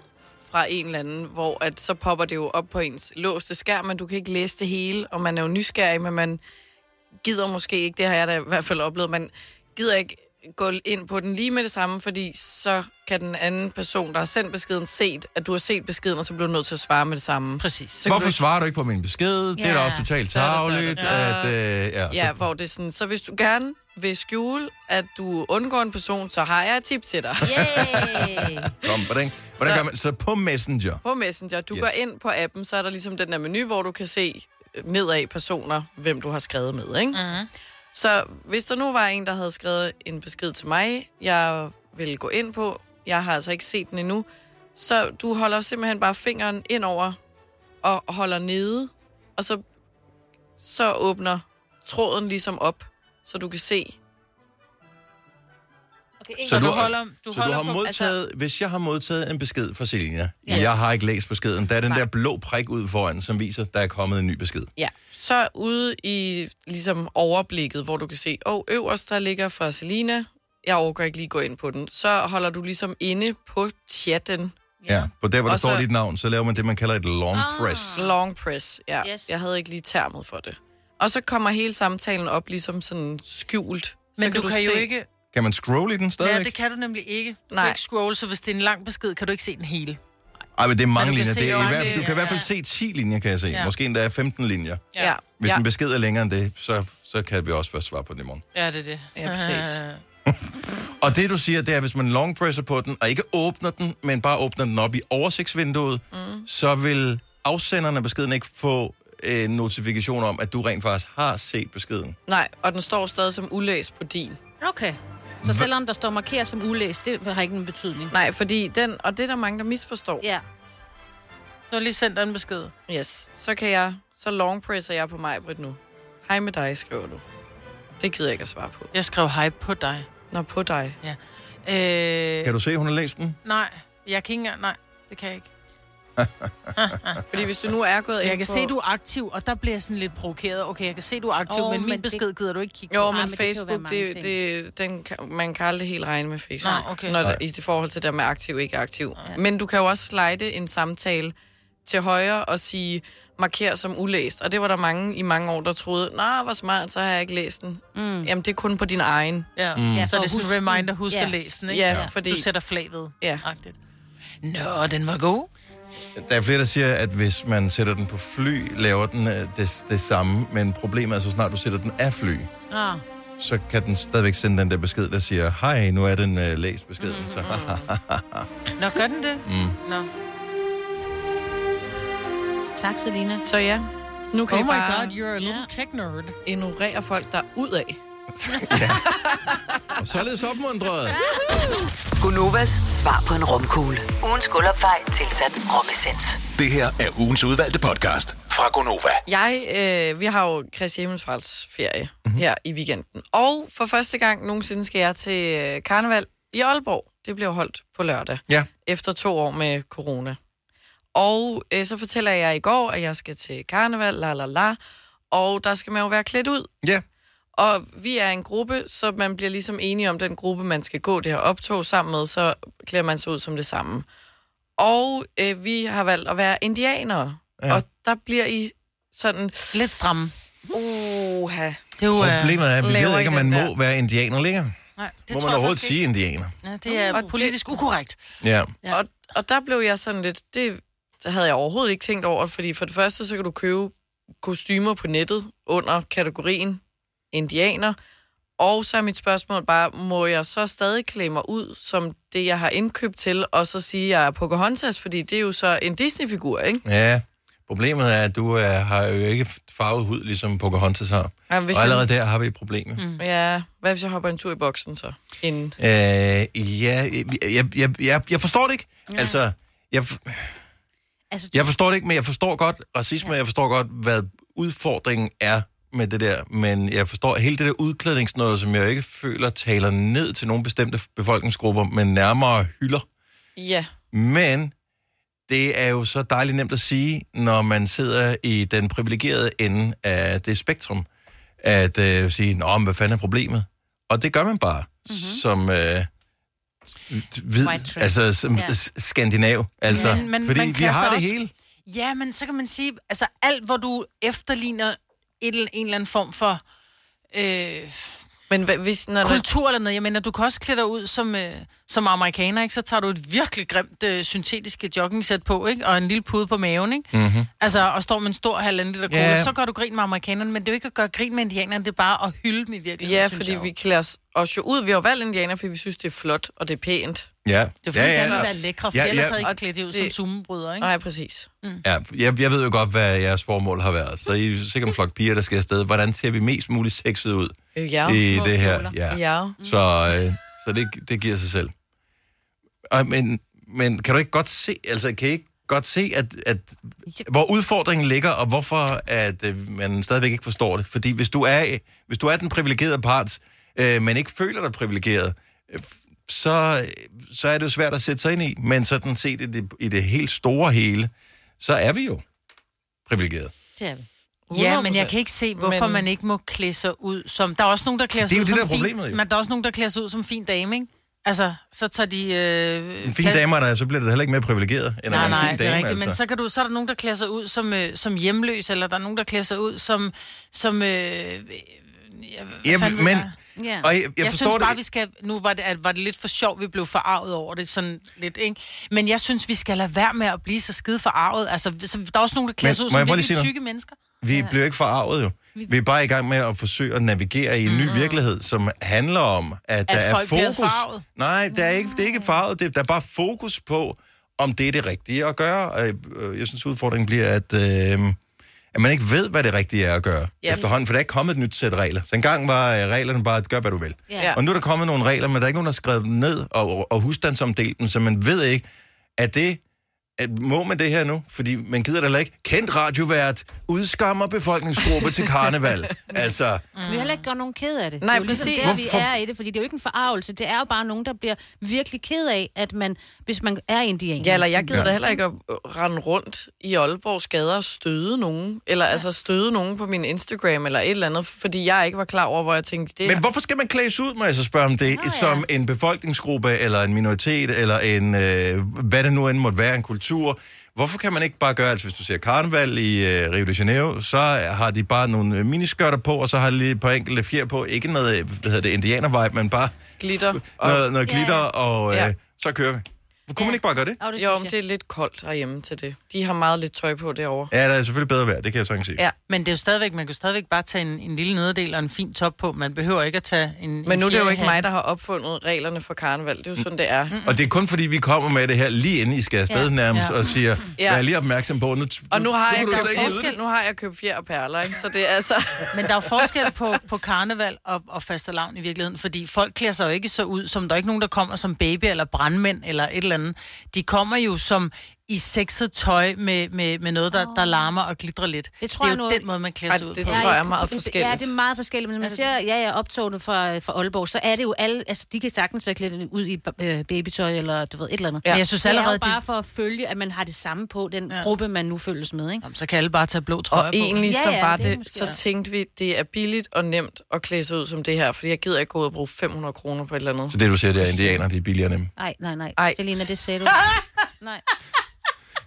B: fra en eller anden, hvor at så popper det jo op på ens låste skærm, men du kan ikke læse det hele, og man er jo nysgerrig, men man gider måske ikke, det har jeg da i hvert fald oplevet, man gider ikke gå ind på den lige med det samme, fordi så kan den anden person, der har sendt beskeden, set, at du har set beskeden, og så bliver du nødt til at svare med det samme.
G: Præcis.
B: Så
A: Hvorfor
B: du
A: svarer du ikke på min besked? Det er da
B: Ja.
A: også totalt tavligt. At, øh, ja,
B: Ja,
A: så-
B: hvor det er sådan, så hvis du gerne vil skjule, at du undgår en person, så har jeg et tip til dig.
C: Yay! [LAUGHS]
A: Kom, hvordan, hvordan
B: Så-
A: gør man? Så på Messenger.
B: På Messenger. Du
A: Yes.
B: går ind på appen, så er der ligesom den der menu, hvor du kan se øh, nedad personer, hvem du har skrevet med, ikke?
G: Mhm.
B: Så hvis der nu var en, der havde skrevet en besked til mig, jeg vil gå ind på, jeg har altså ikke set den endnu, så du holder simpelthen bare fingeren ind over og holder nede, og så, så åbner tråden ligesom op, så du kan se.
C: Okay,
A: Så du,
G: holder-
A: du,
G: du
A: så
G: holder
A: du har
G: på-
A: modtaget, altså, hvis jeg har modtaget en besked fra Selina,
B: Yes.
A: jeg har ikke læst beskeden, der er den der blå prik ud foran, som viser, der er kommet en ny besked.
B: Ja, så ude i ligesom overblikket, hvor du kan se, åh, oh, øverst der ligger fra Selina, jeg overgår ikke lige gå ind på den, så holder du ligesom inde på chatten.
A: Ja, på der, hvor der
B: Og
A: står
B: så-
A: dit navn, så laver man det, man kalder et long
B: Ah.
A: press.
B: Long press, ja.
C: Yes.
B: Jeg havde ikke lige termet for det. Og så kommer hele samtalen op ligesom sådan skjult. Så
G: Men du, kan jo
B: se-
G: ikke...
A: Kan man scrolle i den
G: Ja,
A: stadigvæk?
G: det kan du nemlig ikke. Du kan
B: Nej.
G: ikke scrolle, så hvis det er en lang besked, kan du ikke se den hele.
A: Ej, men det er mange
G: Men kan
A: linjer. Det er i hvert fald, du kan i hvert fald
G: ja.
A: se 10 linjer, kan jeg se.
G: Ja.
A: Måske endda 15 linjer.
B: Ja,
A: Hvis
B: ja.
A: en besked er længere end det, så, så kan vi også først svare på det i morgen.
G: Ja, det er det.
B: Ja, præcis. [LAUGHS]
A: Og det, du siger, det er, hvis man long presser på den, og ikke åbner den, men bare åbner den op i oversigtsvinduet, mm. så vil afsenderen af beskeden ikke få en notifikation om, at du rent faktisk har set beskeden.
B: Nej, og den står stadig som ulæst på din.
C: Okay. Så selvom der står markeret som ulæst, det har ikke en betydning.
B: Nej, fordi den, og det er der mange, der misforstår.
C: Ja.
G: Har lige sendt dig en besked.
B: Yes, så kan jeg, så long presser jeg på mig, Britt, nu. Hej med dig, skriver du. Det gider jeg ikke at svare på.
G: Jeg skrev hej på dig.
B: Nå, på dig.
G: Ja. Øh,
A: Kan du se, hun har læst den?
G: Nej, jeg kan ikke engang... Nej, det kan jeg ikke. [LAUGHS]
B: Fordi hvis du nu er gået
G: Jeg kan
B: på...
G: se, du er aktiv, og der bliver jeg sådan lidt provokeret. Okay, jeg kan se, du er aktiv, oh, men
C: men
G: min
C: det-
G: besked gider du ikke kigge
B: Jo,
G: på.
B: men,
C: men det kan jo være
B: Facebook, det,
C: ting.
B: det, den, kan- man kan aldrig helt regne med Facebook.
G: Nej, okay.
B: Når
A: Nej.
B: det, I det forhold til det med aktiv, ikke aktiv. Ja. Men du kan jo også slide en samtale til højre og sige, marker som ulæst. Og det var der mange i mange år, der troede, nej, hvor smart, så har jeg ikke læst den. Mm. Jamen, det er kun på din egen.
G: Ja,
A: Mm.
C: Ja,
G: så det er sådan en reminder, husk
C: Yes.
G: at læse den, ikke?
B: Ja, Ja. fordi-
G: Du sætter flag ved.
B: Ja.
G: Agtigt. Nå, den var god.
A: Der er flere, der siger, at hvis man sætter den på fly, laver den øh, det, det samme, men problemet er, så snart du sætter den af fly,
C: Ah.
A: så kan den stadigvæk sende den der besked, der siger, hej, nu er den uh, læst beskeden. Mm, så, [LAUGHS]
G: Nå, gør den det?
A: mm.
G: Nå.
C: Tak, Selina.
B: Så ja, nu kan
G: Oh
B: I
G: my
B: bare
G: god, you're a little tech nerd.
B: ignorere folk, der er ud af. [LAUGHS]
A: Og således opmuntret.
D: Gunovas svar på en romkugle. Ugens guldopfej tilsat romessens.
E: Det her er ugens udvalgte podcast fra Gonova.
B: Jeg, øh, vi har jo Kristi Himmelsfalds ferie mm-hmm. her i weekenden. Og for første gang nogensinde skal jeg til øh, karneval i Aalborg. Det bliver holdt på lørdag.
A: Ja.
B: Efter to år med corona. Og øh, så fortæller jeg i går, at jeg skal til karneval, la la la. Og der skal man jo være klædt ud.
A: Ja.
B: Og vi er en gruppe, så man bliver ligesom enige om den gruppe, man skal gå det her optog sammen med, så klæder man sig ud som det samme. Og øh, vi har valgt at være indianere.
A: Ja.
B: Og der bliver I sådan...
G: Lidt stramme.
B: Oha.
G: Det er jo, øh,
A: Problemet er, at vi
B: laver
A: ved ikke, om man
B: der?
A: må være indianer længere.
G: Nej, det
A: Må man
G: jeg
A: overhovedet sige
G: ikke.
A: indianer?
G: Ja, det er
B: Og
G: politisk ukorrekt.
A: Ja.
B: Ja. Og, og der blev jeg sådan lidt... Det, det havde jeg overhovedet ikke tænkt over, fordi for det første, så kan du købe kostymer på nettet under kategorien indianer. Og så er mit spørgsmål bare, må jeg så stadig klæde mig ud som det, jeg har indkøbt til, og så sige, at jeg er Pocahontas, fordi det er jo så en Disney-figur, ikke?
A: Ja. Problemet er, at du uh, har jo ikke farvet hud, ligesom Pocahontas har.
B: Ja, hvis
A: Og allerede
B: jeg,
A: der har vi et problem. Mm.
B: Ja, hvad hvis jeg hopper en tur i boksen så? Inden.
A: Øh, ja, jeg, jeg, jeg, jeg forstår det ikke. Ja. Altså, jeg,
C: Altså,
A: jeg forstår det ikke, men jeg forstår godt racisme, ja. jeg forstår godt, hvad udfordringen er med det der, men jeg forstår hele det der udklædningsnøde, som jeg ikke føler taler ned til nogle bestemte befolkningsgrupper, men nærmere hylder.
B: Ja,
A: Men det er jo så dejligt nemt at sige, når man sidder i den privilegerede ende af det spektrum, at øh, sige, Nå, men hvad fanden er problemet? Og det gør man bare, mm-hmm. som øh, hvid, altså som
C: Ja.
A: skandinav. Altså,
G: Men- men
A: fordi vi har det
G: også-
A: hele.
G: Ja, men så kan man sige, altså alt, hvor du efterligner et, en eller anden form for, øh,
B: Men hvis... Når,
G: kultur eller noget. Jeg mener, du kan også klæde dig ud som, øh, som amerikaner, ikke? Så tager du et virkelig grimt øh, syntetiske joggingsæt på, ikke? Og en lille pude på maven, ikke?
A: Mm-hmm.
G: Altså, og står med en stor halvanden liter cola,
B: Ja.
G: så gør du grin med amerikanerne, men det er jo ikke at gøre grin med indianerne, det er bare at hylde dem i virkeligheden,
B: Ja, fordi vi klæder os- jo ud. Vi har valgt indianer, fordi vi synes, det er flot, og det er pænt.
A: Ja.
G: Det er fordi,
A: ja,
G: ja,
A: ja.
G: der er lækre, for
A: Ja,
G: ja, ellers
A: ja.
G: havde ikke klædt det ud som summenbryder, ikke?
B: Nej, præcis.
G: Mm.
A: Ja, jeg, jeg ved jo godt, hvad jeres formål har været. Så I er sikkert en flok piger, der skal afsted. Hvordan ser vi mest muligt sexet ud
B: Øh, ja.
A: i det her?
B: kjoler.
A: Ja.
B: Ja.
A: Så, øh, så det, det giver sig selv. Og, men, men kan du ikke godt se, altså kan I ikke godt se, at, at hvor udfordringen ligger, og hvorfor at øh, man stadigvæk ikke forstår det? Fordi hvis du er, hvis du er den privilegerede part, øh, men ikke føler dig privilegeret, øh, så, så er det jo svært at sætte sig ind i. Men sådan set i det, i det helt store hele, så er vi jo privilegerede.
C: Det er vi.
G: Ja, men jeg kan ikke se, hvorfor
B: Men-
G: men... man ikke må klæde sig ud som... Der er også nogen, der klæder
A: Det er
G: sig
A: jo
G: ud
A: det,
G: som
A: der er
G: fin...
A: problemet.
G: Men der er også nogen, der klæder sig ud som fin dame, ikke? Altså, så tager de... Øh,
A: En fin dame, der, så bliver det heller ikke mere privilegeret, end
G: Nej,
A: at være
G: nej,
A: en fin
G: det er
A: dame.
G: rigtigt. Men
A: altså.
G: så, kan du, så er der nogen, der klæder sig ud som, øh, som hjemløs, eller der er nogen, der klæder sig ud som... som øh, ja,
A: Ja, men-
G: Ja.
A: og jeg- jeg
G: jeg
A: forstår
G: synes
A: det-
G: bare, vi skal... Nu var det, at, var det lidt for sjov, vi blev forarvet over det, sådan lidt, ikke? Men jeg synes, vi skal lade være med at blive så skide forarvet. Altså, så, der er også nogen, der klæder sig ud som virkelig tykke mennesker.
A: Vi ja. bliver ikke forarvet jo. Vi er bare i gang med at forsøge at navigere i en ny virkelighed, som handler om, at,
G: At
A: der er fokus... Nej, der er ikke, det er ikke farvet. Det, der er bare fokus på, om det er det rigtige at gøre. Og, øh, jeg synes, udfordringen bliver, at, øh, at man ikke ved, hvad det rigtige er at gøre
B: Ja.
A: efterhånden, for der er ikke kommet et nyt sæt regler. Så engang var øh, reglerne bare, at gør, hvad du vil.
B: Ja.
A: Og nu er der kommet nogle regler, men der er ikke nogen, der har skrevet dem ned og, og husstandsomdelt dem, så man ved ikke, at det at må man det her nu? Fordi man gider da heller ikke. Kendt radiovært udskammer befolkningsgruppe til karneval. [LAUGHS] altså,
C: Mm. Vi har heller ikke gjort nogen ked af det.
B: Nej,
C: det er jo ligesom
B: præcis.
C: der,
A: Hvorfor-
C: vi er i det, fordi det er jo ikke en forarvelse. Det er jo bare nogen, der bliver virkelig ked af, at man, hvis man er indianer.
B: Ja, eller jeg gider
A: Ja.
B: da heller ikke at rende rundt i Aalborgs gader og støde nogen. Eller ja. altså støde nogen på min Instagram eller et eller andet, fordi jeg ikke var klar over, hvor jeg tænkte, det
A: men hvorfor skal man klædes ud, må jeg så spørge om det,
C: ja.
A: som en befolkningsgruppe, eller en minoritet, eller en, øh, hvad det nu end måtte være, en kultur? Hvorfor kan man ikke bare gøre, altså hvis du ser karneval i øh, Rio de Janeiro, så har de bare nogle øh, miniskørter på, og så har de lige et par enkelte fjer på. Ikke noget, øh, hvad hedder det, indianer-vibe, men bare
B: glitter.
A: noget, noget
C: ja.
A: glitter, og øh,
B: Ja.
A: så kører vi. Kunne man ikke bare gøre det?
C: Oh, det
B: Jo, men
C: jeg.
B: det er lidt koldt herhjemme til det. De har meget lidt tøj på derovre.
A: Ja, der er selvfølgelig bedre vejr, det kan jeg sagtens sige.
B: Ja.
G: Men det er jo stadigvæk, man kan stadigvæk bare tage en, en lille nederdel og en fin top på. Man behøver ikke at tage en
B: Men nu er det jo
G: en
B: ikke
G: fjerhat.
B: mig, der har opfundet reglerne for karneval. Det er jo sådan, det er.
A: Og det er kun fordi, vi kommer med det her lige inden I skal afsted ja.
B: Ja.
A: nærmest,
G: Ja.
A: og siger,
B: Ja.
A: vær lige opmærksom på, nu,
B: Og nu har, jeg
A: slet ikke nyde
B: forskel, nu har jeg købt fjer og perler, ikke? Så det er altså... [LAUGHS]
G: Men der er forskel på, på karneval og, og fastelavn i virkeligheden, fordi folk klæder sig jo ikke så ud, som der er ikke nogen, der kommer som baby eller brandmænd eller et eller eller andet. De kommer jo som i sexet tøj med, med, med noget, der, der larmer og glitrer lidt.
C: Det tror
G: det er
C: jeg
G: jo
C: nu-
G: den måde, man klæder sig ud
B: det
G: på.
B: tror jeg er meget
C: Ja,
B: forskelligt.
C: det er meget forskelligt, men når man ser, ja, ja, optogene fra, fra Aalborg, så er det jo alle, altså de kan sagtens være klædt ud i øh, babytøj, eller du ved, et eller andet.
G: Ja. Men jeg synes
C: det er
G: allerede,
C: jo bare for at følge, at man har det samme på, den ja. gruppe, man nu følges med, ikke?
G: Jamen, så kan alle bare tage blå trøjer
B: Og
G: på.
B: egentlig
C: Ja,
B: så
C: ja,
B: var
C: det
B: det, så tænkte vi, det er billigt og nemt at klæde sig ud som det her, fordi jeg gider ikke gå ud og bruge 500 kroner på et eller andet.
A: Så det, du siger, det er indianer, de er billigere nemme.
C: Nej, nej, nej.
B: Ej.
C: Selina, det sagde du. [LAUGHS] nej.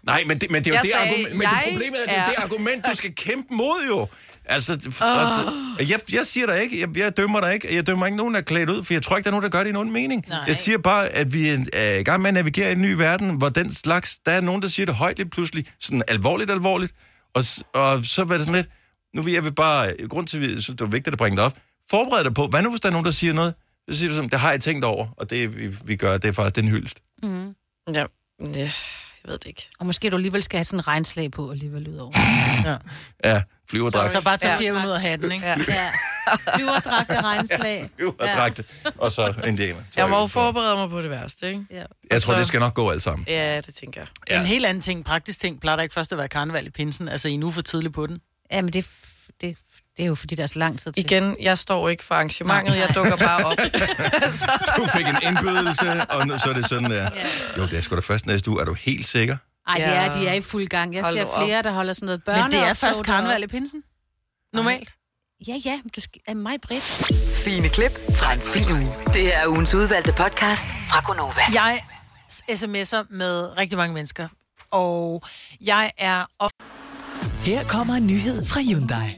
A: Nej, men det, men det er jo
B: Jeg
A: det
B: sagde,
A: argument, men det problemet er, det er det argument, du skal kæmpe mod jo. Altså, oh. jeg, jeg siger dig ikke, jeg, jeg dømmer dig ikke, jeg dømmer ikke nogen, der er klædt ud, for jeg tror ikke, der er nogen, der gør det i nogen mening.
G: Nej.
A: Jeg siger bare, at vi er i gang med at navigere i en ny verden, hvor den slags, der er nogen, der siger det højt lidt pludselig, sådan alvorligt, alvorligt, og, og så var det sådan lidt, nu vil jeg vil bare, grund til, at det var vigtigt at bringe det op, forbered dig på, hvad nu hvis der er nogen, der siger noget, så siger du sådan, det har jeg tænkt over, og det vi, vi gør, det er faktisk den hyldest.
C: Mm.
B: Ja, ja, jeg ved det ikke.
C: Og måske du alligevel skal have sådan en regnslag på alligevel ud over. [LAUGHS]
G: Ja.
A: Ja, flyverdragt.
G: Så bare tage
B: Ja.
G: 400 ud af hatten, ikke?
B: Ja.
C: ja. Flyverdragt og regnslag. [LAUGHS]
A: Flyverdragt, og så indianer.
B: Jeg må jo forberede mig på det værste, ikke?
C: Ja.
A: Jeg tror,
B: så-
A: det skal nok gå alt sammen.
B: Ja, det tænker jeg.
G: Ja. En helt anden ting, praktisk ting, plejer der ikke først at være karneval i pinsen. Altså, I er nu for tidligt på den.
C: Ja, men det, det, det er jo fordi, der er så lang tid til.
B: Igen, jeg står ikke for arrangementet, jeg dukker bare op. [LAUGHS] [LAUGHS]
A: Du fik en indbydelse, og nu, så er det sådan der. Jo, det er sgu da først næste uge. Er du helt sikker?
C: Ej, det
B: Ja.
C: er, de er i fuld gang. Jeg
B: Hold
C: ser
B: nu op.
C: flere, der holder sådan noget
G: Men
C: børne.
G: det er først karneval i pinsen. Normalt.
C: Ja, ja, men du skal, er mig, Britt.
D: Fine klip fra en fin uge. Det her er ugens udvalgte podcast fra Gonova.
G: Jeg sms'er med rigtig mange mennesker, og jeg er... Of-
O: Her kommer en nyhed fra Hyundai.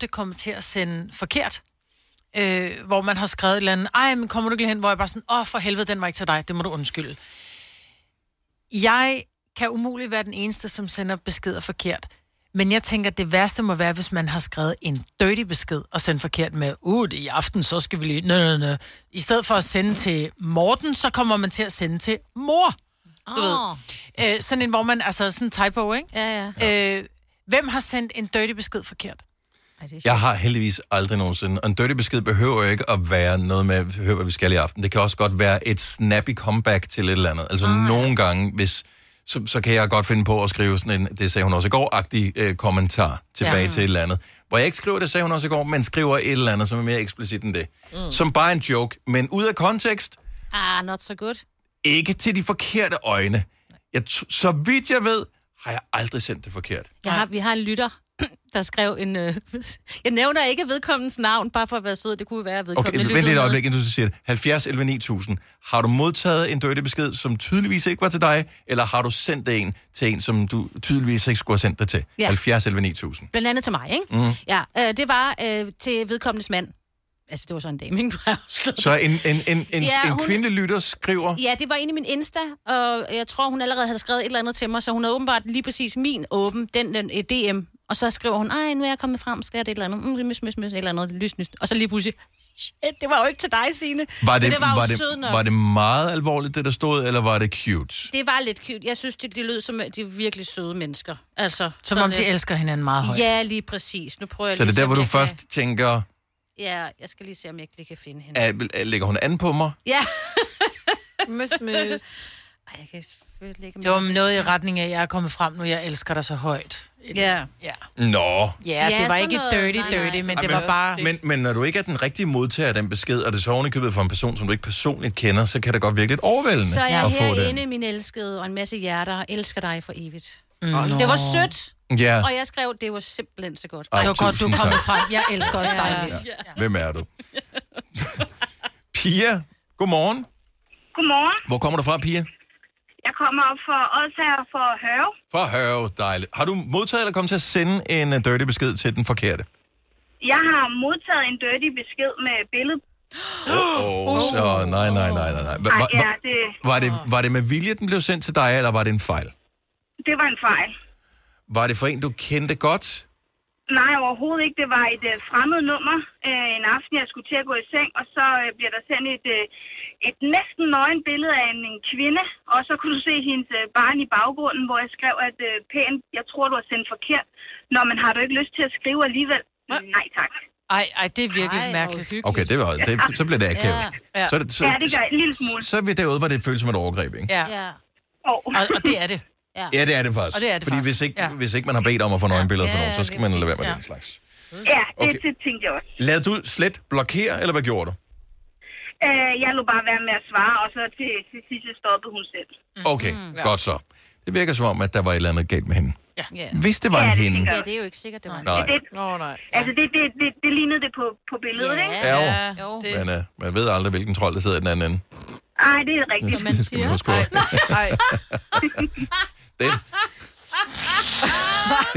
G: Det kommer til at sende forkert. Øh, hvor man har skrevet et eller andet, ej, men kommer du ikke hen, hvor jeg bare sådan, åh, for helvede, den var ikke til dig, det må du undskylde. Jeg kan umuligt være den eneste, som sender beskeder forkert. Men jeg tænker, det værste må være, hvis man har skrevet en dirty besked og sendt forkert med, uh, det i aften, så skal vi lige... Nø, nø, nø. I stedet for at sende til Morten, så kommer man til at sende til mor. Du
C: Åh.
G: ved. Øh, sådan en, hvor man, altså sådan en typo, ikke?
C: Ja, ja.
G: Øh, hvem har sendt en dirty besked forkert?
A: Jeg har heldigvis aldrig nogensinde. Og en dirty besked behøver jo ikke at være noget med, hør hvad vi skal i aften. Det kan også godt være et snappy comeback til et eller andet. Altså ah, nogle gange, hvis, så, så kan jeg godt finde på at skrive sådan en, det sagde hun også i går-agtig øh, kommentar tilbage
P: Ja.
A: ja. til et eller andet. Hvor jeg ikke skriver, det sagde hun også i går, men skriver et eller andet, som er mere eksplicit end det.
C: Mm.
A: Som bare en joke, men ud af kontekst,
C: Ah, not so good.
A: ikke til de forkerte øjne. Jeg, så vidt jeg ved, har jeg aldrig sendt det forkert.
C: Jeg har, vi har en lytter, der skrev en... Øh, [LAUGHS] jeg nævner ikke vedkommens navn, bare for at være sød. Det kunne være, at vedkommende
A: Okay, vent lidt et øjeblik, inden du siger det. 70 11 9000. Har du modtaget en dirty besked, som tydeligvis ikke var til dig, eller har du sendt en til en, som du tydeligvis ikke skulle have sendt det til?
C: Ja.
A: 70 11 9000.
C: Blandt andet til mig, ikke?
A: Mhm.
C: Ja, øh, det var øh, til vedkommendes mand. Altså, det var sådan en dame, ikke? [LAUGHS] Du har afsløret.
A: Så en, en, en, en,
C: Ja,
A: en kvindelig lytter skriver,
C: Ja, det var inde i min Insta, og jeg tror, hun allerede havde skrevet et eller andet til mig, så hun havde åbenbart lige præcis min åben, den, den eh, DM, og så skriver hun, ej, nu er jeg kommet frem, skal jeg det et eller andet, mm, mys, mys, mys, et eller andet, lys, lys. Og så lige pludselig, shit, det var jo ikke til dig, Signe.
A: var det,
C: Men det var, jo
A: var,
C: sød
A: det,
C: nok.
A: var det meget alvorligt, det der stod, eller var det cute?
C: Det var lidt cute. Jeg synes, det, det lød som, at de er virkelig søde mennesker. Altså,
G: Som om de
C: lidt-
G: elsker hinanden meget højt.
C: Ja, lige præcis. Nu prøver jeg
A: Så det er
C: lige
A: der, hvor du først tænker,
C: Kan... Ja, jeg skal lige se, om jeg ikke lige kan finde hende.
A: at, lægger hun an på mig?
C: Ja.
B: møs, møs.
C: Ej, jeg kan ikke...
G: Det var noget i retning af, at jeg er kommet frem nu, jeg elsker dig så højt.
C: Ja.
G: Ja,
A: Nå.
G: ja, det var
C: sådan
G: ikke
C: noget.
G: dirty,
C: Nej,
G: dirty,
C: nej.
G: men det var bare...
A: Men, men når du ikke er den rigtige modtager af den besked, og det er så ovenikøbet for en person, som du ikke personligt kender, så kan det godt virke lidt overvældende
C: Så er jeg
A: at få
C: herinde, min elskede, og en masse hjerter, og elsker dig for evigt.
G: Mm.
C: Det var sødt.
A: Ja.
C: Og jeg skrev, det var simpelthen så godt.
A: Ej,
G: det var godt, du er
A: tusind
G: kommet
A: tak.
G: frem. Jeg elsker også dig lidt.
C: Ja.
A: Hvem er du? [LAUGHS] Pia, godmorgen.
Q: Godmorgen.
A: Hvor kommer du fra, Pia?
Q: Jeg kommer op for Odsherre for Hørve.
A: Fra Hørve, dejligt. Har du modtaget eller kommet til at sende en uh, dirty besked til den forkerte?
Q: Jeg har modtaget en dirty besked med billede. [GASPS]
A: Åh, oh, så nej, nej, nej, nej. nej. Hva-
Q: Ej, ja, det,
A: Var det, var det med vilje, den blev sendt til dig, eller var det en fejl?
Q: det var en fejl.
A: Var det for en, du kendte godt?
Q: Nej, overhovedet ikke. Det var et uh, fremmed nummer uh, en aften, jeg skulle til at gå i seng, og så uh, bliver der sendt et, uh, et næsten nøgen billede af en, en kvinde, og så kunne du se hendes uh, barn i baggrunden, hvor jeg skrev, at uh, pænt, jeg tror, du har sendt forkert. Nå, men har du ikke lyst til at skrive alligevel? Nej, tak.
G: Ej, ej, det er virkelig
Q: Ej,
G: mærkeligt.
A: Okay, det var, det, så blev det akavet.
G: Ja.
A: Så, er det, så,
Q: Ja, det gør en lille smule.
A: så er vi derude, hvor det føles som et overgreb, ikke?
G: Ja.
C: ja.
Q: Oh.
G: Og, og det er det.
C: Ja.
A: Ja, det er det faktisk.
G: Og det er det
A: Fordi
G: faktisk.
A: hvis ikke,
G: Ja.
A: hvis ikke man har bedt om at få nøgenbilleder for
Q: Ja,
A: nogen, så skal man lade være med
Q: ja.
A: den slags.
Q: Ja, det,
A: Okay.
Q: det tænkte jeg også.
A: Lad du slet blokere, eller hvad gjorde du?
Q: Uh, jeg lå bare være med at svare, og så til, til sidst stoppede hun selv.
A: Okay, godt så. Det virker som om, at der var et eller andet galt med hende.
C: Ja.
A: Hvis det var en hende.
C: Ja, det er jo ikke sikkert, det var en
A: Nej.
Q: Det,
B: Nå, nej.
Q: Altså, det, det, det, det lignede det på, på billedet,
C: Ja.
Q: ikke?
A: Ja,
C: jo.
A: Men uh, man ved aldrig, hvilken trold, der sidder i den anden ende.
Q: Ej, det er rigtigt.
A: Det skal man huske på.
B: Ej. [LAUGHS] [LAUGHS]
A: Den.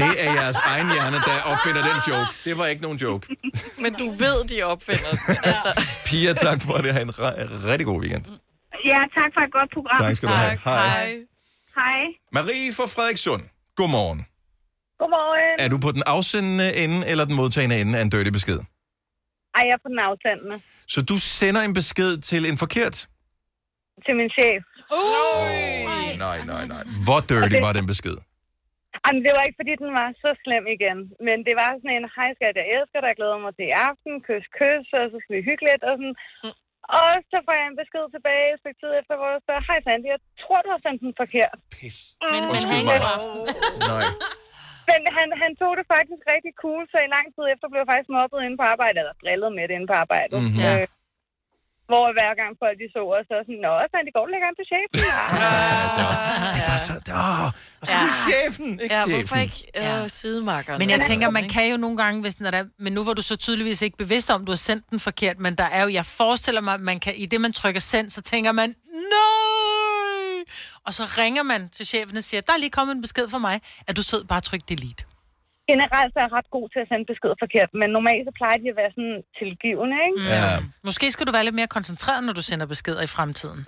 A: Det er jeres egen hjerne, der opfinder den joke. Det var ikke nogen joke.
B: Men du ved, de opfinder den. [LAUGHS] Altså,
A: Pia, tak for det. Ha' en re- rigtig god weekend.
Q: Ja, tak for et godt program.
A: Tak skal du have. Hej.
B: hej.
Q: Hej.
A: Marie fra Frederikssund. Godmorgen.
Q: Godmorgen.
A: Er du på den afsendende ende eller den modtagende ende af en dirty besked?
Q: Ej, jeg er på den afsendende.
A: Så du sender en besked til en forkert?
Q: Til min chef.
A: Nej, nej, nej. Hvor dirty var den besked?
Q: Jamen, det var ikke, fordi den var så slem igen. Men det var sådan en, hej skat, jeg elsker dig, jeg glæder mig til i aften, kys, kys, og så skal vi hygge lidt, og sådan. Og så får jeg en besked tilbage, et stykke tid efter, hvor jeg spørger, hej Sandy, jeg tror, du har sendt den forkert.
A: Pis.
C: Men, men han.
A: Nej.
Q: Men han, han tog det faktisk rigtig cool, så i lang tid efter blev jeg faktisk mobbet inde på arbejde, eller drillet med det inde på arbejdet.
A: Mhm.
Q: Mm-hmm. Øh, hvor hver gang folk de så os, så sådan, Nå, Sandy, går du længere til chefen? [LAUGHS] Ja.
A: Det er bare så... Åh, og så er det chefen, ikke
B: ja,
A: chefen.
B: hvorfor ikke øh, sidemarkeren?
G: Men jeg tænker, man kan jo nogle gange, hvis den er der, men nu var du så tydeligvis ikke bevidst om, du har sendt den forkert, men der er jo, jeg forestiller mig, man kan, i det man trykker send, så tænker man, nej! Og så ringer man til chefen og siger, der er lige kommet en besked fra mig, at du sød bare tryk delete.
Q: Generelt så er jeg ret god til at sende besked forkert, men normalt så plejer de at være sådan tilgivende, ikke?
A: Ja,
G: Måske skal du være lidt mere koncentreret, når du sender beskeder i fremtiden.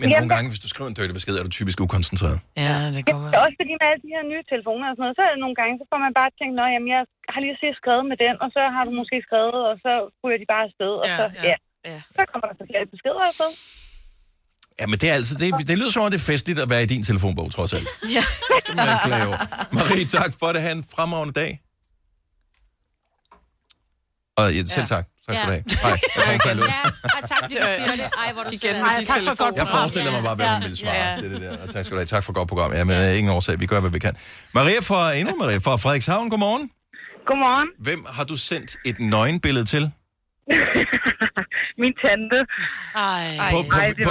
A: men nogle gange, hvis du skriver en dirty besked, er du typisk ukoncentreret.
G: Ja, det går
Q: Ja, også fordi med alle de her nye telefoner og sådan noget, så er det nogle gange, så får man bare tænkt, at jamen, jeg har lige set skrevet med den, og så har du måske skrevet, og så ryger de bare afsted, og
G: Ja,
Q: så,
G: ja.
Q: ja.
B: Ja.
Q: Så kommer der forkerte beskeder afsted.
A: Ja, men det er altså, det, det lyder som om, det er festligt at være i din telefonbog, trods alt. [LAUGHS]
B: Ja.
A: Det skal man klage over. Marie, tak for det. Ha' en fremragende dag. Og ja, selv tak. Tak skal du have. Hej. [LAUGHS] Jeg kom.
C: Ja, og tak fordi du siger det. Ej, hvor du
B: Igen
G: Ej, tak for godt
A: Jeg
G: program.
A: forestiller mig bare, hvad hun
G: Ja.
A: ville svare
B: Ja.
A: til det der. Og tak skal du have. Tak for godt program. Ja, men øh, ingen årsag. Vi gør, hvad vi kan. Maria fra, endnu Maria fra Frederikshavn. Godmorgen.
Q: Godmorgen.
A: Hvem har du sendt et nøgenbillede til? [LAUGHS]
Q: Min tante.
G: Ej.
A: På, på, på,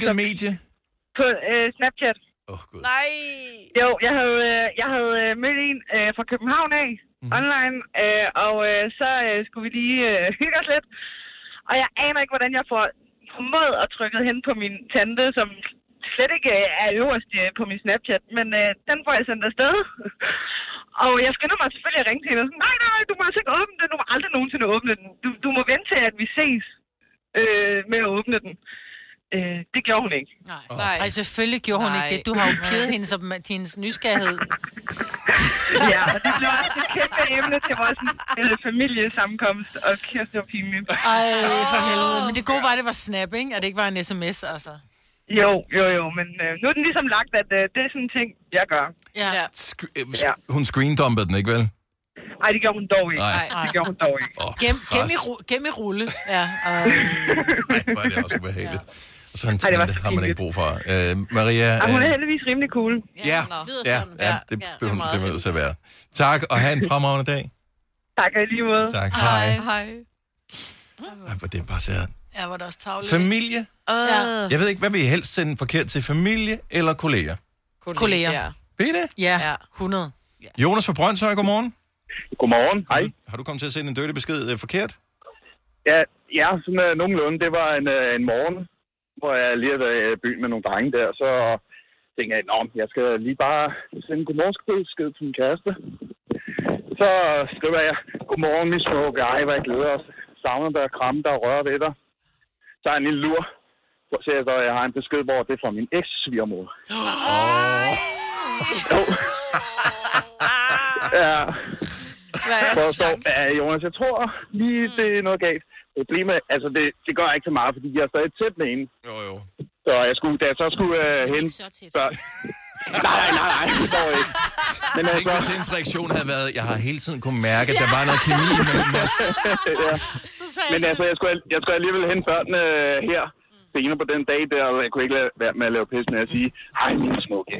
A: Hvilket medie?
Q: På øh, Snapchat.
A: Åh, gud.
B: Nej.
Q: Jo, jeg havde, øh, jeg havde øh, mødt en øh, fra København af, mm. online, øh, og øh, så øh, skulle vi lige øh, [LAUGHS] hygge os lidt. Og jeg aner ikke, hvordan jeg får formået at trykke hen på min tante, som slet ikke øh, er øverst øh, på min Snapchat, men øh, den får jeg sendt afsted. [LAUGHS] og jeg skynder mig selvfølgelig at ringe til hende og sådan, nej, nej, nej, du må altså ikke åbne den, du må aldrig nogensinde åbne den. Du, du må vente til, at vi ses øh, med at åbne den. Øh, det gjorde hun ikke.
G: Nej. Nej. Ej, selvfølgelig gjorde hun
B: Nej.
G: ikke det. Du har jo pirret hende som til hendes nysgerrighed.
Q: ja, og det blev også et kæmpe emne til vores øh, familiesammenkomst, og kæft, det var pinligt.
G: Ej, for helvede. Men det gode var, at det var snap, ikke? At det ikke var en sms, altså.
Q: Jo, jo, jo, men øh, nu er den ligesom lagt, at øh, det er sådan en ting, jeg gør.
G: Ja.
B: Ja.
A: Sk- øh, sk- hun screendumpede den, ikke vel?
Q: Ej, det gjorde hun dog ikke.
A: Nej.
Q: Nej. Det gjorde hun dog ikke.
A: Åh,
G: Gem, gem, i, gem i rulle. Ja, og...
A: Ej, hvor er det også ubehageligt. Og så en
R: Ej, det
A: har man ikke brug for. Øh, Maria,
R: Ja, hun er
A: øh,
R: heldigvis rimelig cool.
A: ja, ja, ja, det bliver hun det er nødt til at være. Tak, og have en [LAUGHS] fremragende dag.
R: Tak og lige måde.
A: Tak, hej.
B: Hej.
A: Ej, hvor det er bare så...
G: Ja, var det også tavligt.
A: Familie?
G: Ja.
A: Jeg ved ikke, hvad vil I helst sende forkert til? Familie eller kolleger?
G: Kolleger.
A: Ved I det?
G: Ja, 100.
A: Jonas fra Brøndshøj, godmorgen.
R: Godmorgen, hej.
A: Har du, har du kommet til at sende en dødelig besked øh, forkert?
R: Ja, ja sådan uh, nogenlunde. Det var en, uh, en morgen, hvor jeg lige havde været i byen med nogle drenge der, så tænkte jeg, at jeg skal lige bare sende en godmorgensked til min kæreste. Så skriver jeg, godmorgen, min smukke, ej, hvor jeg glæder os. Savner dig, kramme dig og røre ved dig. Så er en lille lur. Så ser jeg så, at jeg har en besked, hvor det er fra min eks-svigermor. Jo. [LAUGHS] ja.
B: Hvad er
R: Jonas, jeg tror lige, det er noget galt. Problemet, altså det, det gør ikke så meget, fordi jeg er stadig tæt med hende.
A: Jo, jo.
R: Så jeg skulle, da jeg så skulle uh, hen... Så nej, nej, nej, nej, det går ikke.
A: Men Tænk, hvis hendes reaktion havde været, jeg har hele tiden kunne mærke, at der var noget kemi mellem os. [LAUGHS]
R: ja. Men altså, jeg skulle, jeg skulle alligevel hente børnene uh, her senere på den dag der, og jeg kunne ikke lade være med at lave pis med at sige, hej, min smukke.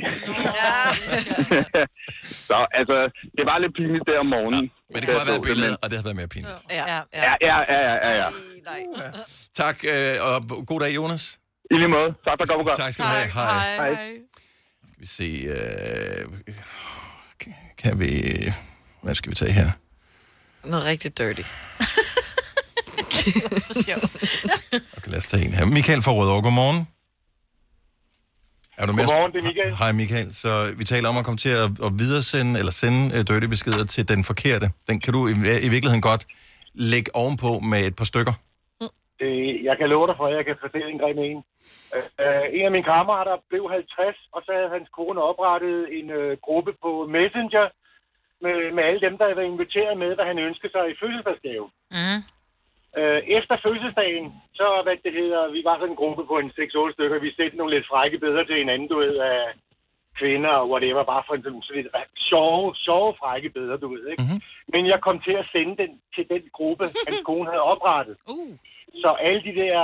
R: [LAUGHS] så altså, det var lidt pinligt der om morgenen.
A: Men det kunne have været billedet, og det havde været mere pinligt.
B: Ja,
R: Ja, ja, ja, ja, ja. ja.
A: Tak, øh, og god dag, Jonas.
R: I lige måde. Tak for godt
A: Tak skal du have. Hej.
B: Hej.
A: Skal vi se, øh, kan vi, hvad skal vi tage her?
B: Noget rigtig dirty. [LAUGHS] [LAUGHS]
A: Okay, lad os tage en her. Michael fra Rødovre, godmorgen. Er du med?
R: Godmorgen, det er Michael.
A: Hej Michael. Så vi taler om at komme til at, at videresende, eller sende uh, dirty beskeder til den forkerte. Den kan du i, i virkeligheden godt lægge ovenpå med et par stykker.
P: Øh, jeg kan love dig for, at jeg kan fortælle en grim en. Øh, øh, en af mine kammerater blev 50, og så havde hans kone oprettet en øh, gruppe på Messenger med, med alle dem, der havde været inviteret med, hvad han ønskede sig i fødselsdagsgave.
G: Mm.
P: Øh, efter fødselsdagen, så hvad det hedder, vi var sådan en gruppe på en 6-8 stykker, vi sendte nogle lidt frække billeder til hinanden, du ved, af kvinder og whatever, bare for en sådan så lidt sjove, sjove frække billeder, du ved, ikke? Mm-hmm. Men jeg kom til at sende den til den gruppe, hans [LAUGHS] kone havde oprettet.
G: Uh.
P: Så alle de der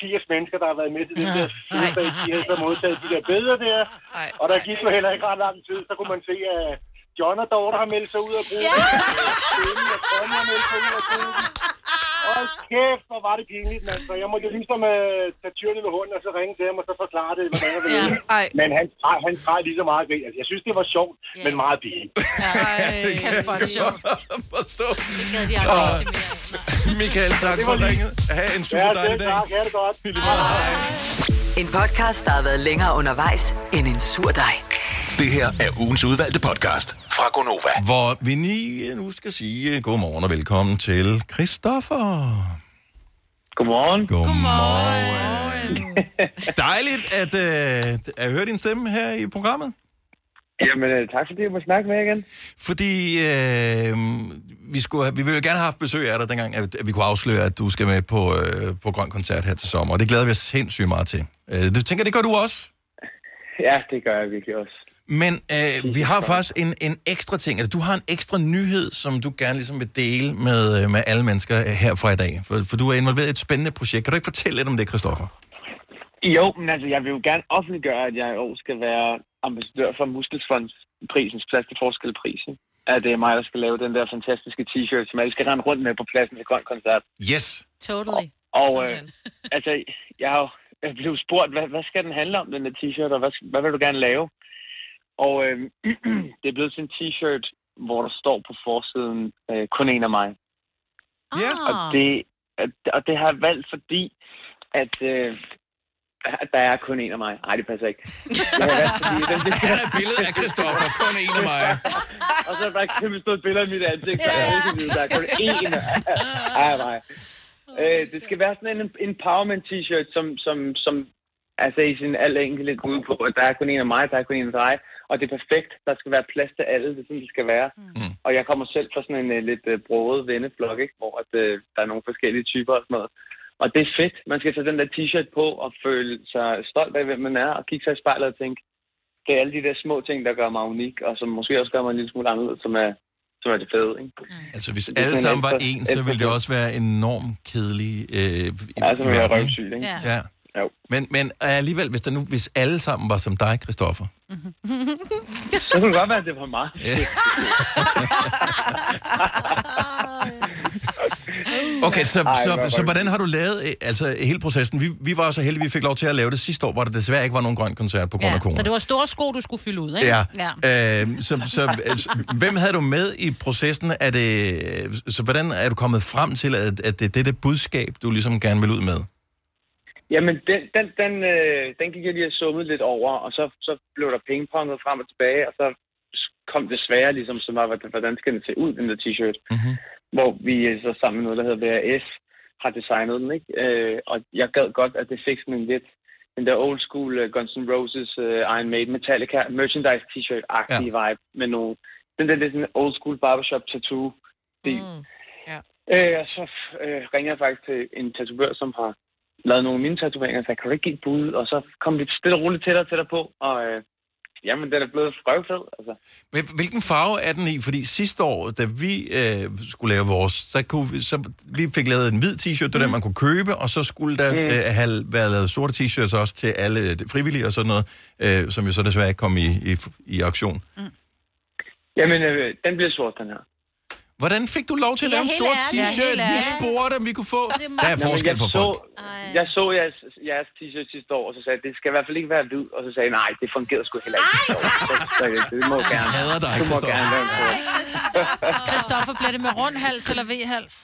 P: 80 mennesker, der har været med til den der fødselsdag, de havde så modtaget de der billeder der. Og der gik jo heller ikke ret lang tid, så kunne man se, at John og Dorte har meldt sig ud af gruppen. Yeah. og Tom har meldt sig ud af gruppen. Hold kæft, hvor var det pinligt, mand. Så jeg måtte jo ligesom uh, tage tyren i hånden og så ringe til ham og så forklare det, hvordan jeg ville.
B: Ja.
P: Men han, græd- han græd lige så meget grin. Altså, jeg synes, det var sjovt, men meget pinligt.
G: det kan jeg godt sjovt.
A: Forstå.
C: Det gad de aldrig mere.
A: Michael, tak for ringet. Ha' en super
P: Ja,
A: dejlig dag.
P: tak. Ha' det godt.
D: En podcast, der har været længere undervejs end en sur dej.
E: Det her er ugens udvalgte podcast fra Gonova.
A: Hvor vi lige nu skal sige godmorgen og velkommen til Christoffer.
R: Godmorgen.
A: Godmorgen. [LAUGHS] Dejligt at, øh, at høre din stemme her i programmet.
R: Jamen, øh, tak fordi jeg må snakke med igen.
A: Fordi øh, vi, skulle have, vi ville gerne have haft besøg af dig dengang, at, at vi kunne afsløre, at du skal med på, øh, på Grøn Koncert her til sommer. Og det glæder vi os sindssygt meget til. Øh, det tænker, det gør du også.
R: Ja, det gør jeg virkelig også.
A: Men øh, vi har faktisk en, en ekstra ting. Altså, du har en ekstra nyhed, som du gerne ligesom vil dele med, øh, med alle mennesker øh, her fra i dag. For, for du er involveret i et spændende projekt. Kan du ikke fortælle lidt om det, Christoffer?
R: Jo, men altså, jeg vil jo gerne offentliggøre, at jeg i år skal være ambassadør for Muskelsfondsprisens Plads til Forskelprisen. At det er mig, der skal lave den der fantastiske t-shirt, som alle skal rende rundt med på pladsen til Grøn Koncert.
A: Yes.
C: Totally.
R: Og øh, altså, jeg har jo jeg blev spurgt, hvad, hvad skal den handle om, den der t-shirt, og hvad, hvad vil du gerne lave? Og øh, [CLEARS THROAT] det er blevet til en t-shirt, hvor der står på forsiden, øh, kun en af mig.
A: Ja.
R: Og det, at- og det har jeg valgt, fordi at, øh, at der er kun en af mig. Nej, det passer ikke. [LAUGHS] Det har jeg valgt, fordi den, det
A: Her er et billede af Christoffer, kun en af mig. [LAUGHS]
R: og så er der bare et kæmpe stort billede af mit ansigt. Så jeg kan vide, der er kun én af mig. Øh, det skal være sådan en empowerment t-shirt, som, som, som altså i sin al enkelhed går ud på, at der er kun en af mig, der er kun en af dig, og det er perfekt. Der skal være plads til alle, det er sådan, det skal være. Mm. Og jeg kommer selv fra sådan en uh, lidt uh, broget venneflok, ikke? hvor at, uh, der er nogle forskellige typer og sådan noget. Og det er fedt. Man skal tage den der t-shirt på og føle sig stolt af, hvem man er, og kigge sig i spejlet og tænke, det er alle de der små ting, der gør mig unik, og som måske også gør mig en lille smule anderledes, som er, som er det fede. Ikke?
A: Altså, hvis
R: Det
A: alle sammen var en, så ville det også være enormt kedeligt. Øh, i-
R: Ja, så ville jeg røvsyg, ikke?
A: Ja.
R: Jo.
A: Men, men alligevel, hvis, der nu, hvis alle sammen var som dig, Christoffer. [LAUGHS]
R: Så kunne det godt være, at det var mig.
A: Ja. [LAUGHS] [LAUGHS] Okay, så,
R: Ej,
A: så,
R: hvor
A: så, hvordan har du lavet øh, altså, hele processen? Vi, vi var så heldige, vi fik lov til at lave det sidste år, hvor der desværre ikke var nogen grøn koncert på grund af corona.
C: så det var store sko, du skulle fylde ud, ikke?
A: Ja.
C: ja.
A: Øh, så, så, altså, hvem havde du med i processen? Er det, så hvordan er du kommet frem til, at, at det er det, det budskab, du ligesom gerne vil ud med?
R: Jamen, den, den, den, øh, den gik jeg lige og summet lidt over, og så, så blev der pingponget frem og tilbage, og så kom det svære, ligesom, som var, hvordan- hvordan skal den se ud, den der t-shirt.
A: Mm-hmm.
R: Hvor vi så sammen med noget, der hedder VRS, har designet den, ikke? Øh, og jeg gad godt, at det fik sådan en lidt, den der old school uh, Guns N' Roses, uh, Iron Maiden, Metallica, merchandise t-shirt-agtige ja. vibe, med nogle, den der lidt sådan old school barbershop tattoo. Mm.
B: Ja.
R: Øh, og så øh, ringer jeg faktisk til en tatovør, som har lavet nogle af mine tatoveringer, og sagde, kan ikke give et bud? Og så kom vi stille og roligt tættere og tættere på, og øh, jamen, den er blevet frøvfed, altså.
A: Men Hvilken farve er den i? Fordi sidste år, da vi øh, skulle lave vores, så, kunne vi, så vi fik lavet en hvid t-shirt, det mm. der man kunne købe, og så skulle der mm. øh, have været lavet sorte t-shirts også til alle øh, frivillige og sådan noget, øh, som jo så desværre ikke kom i, i, i aktion.
R: Jamen, øh, den bliver sort, den her.
A: Hvordan fik du lov til at lave en sort t-shirt? vi spurgte, om vi kunne få... Der er forskel
R: jeg
A: på
R: så,
A: folk.
R: Jeg så jeres, jeres t-shirt sidste år, og så sagde jeg, det skal i hvert fald ikke være hvid. Og så sagde jeg, nej, det fungerede sgu heller ikke. Så, så, det må gerne.
A: Jeg hader dig,
R: Du må
A: Christoffer.
G: Christoffer, bliver det med rund hals eller V-hals?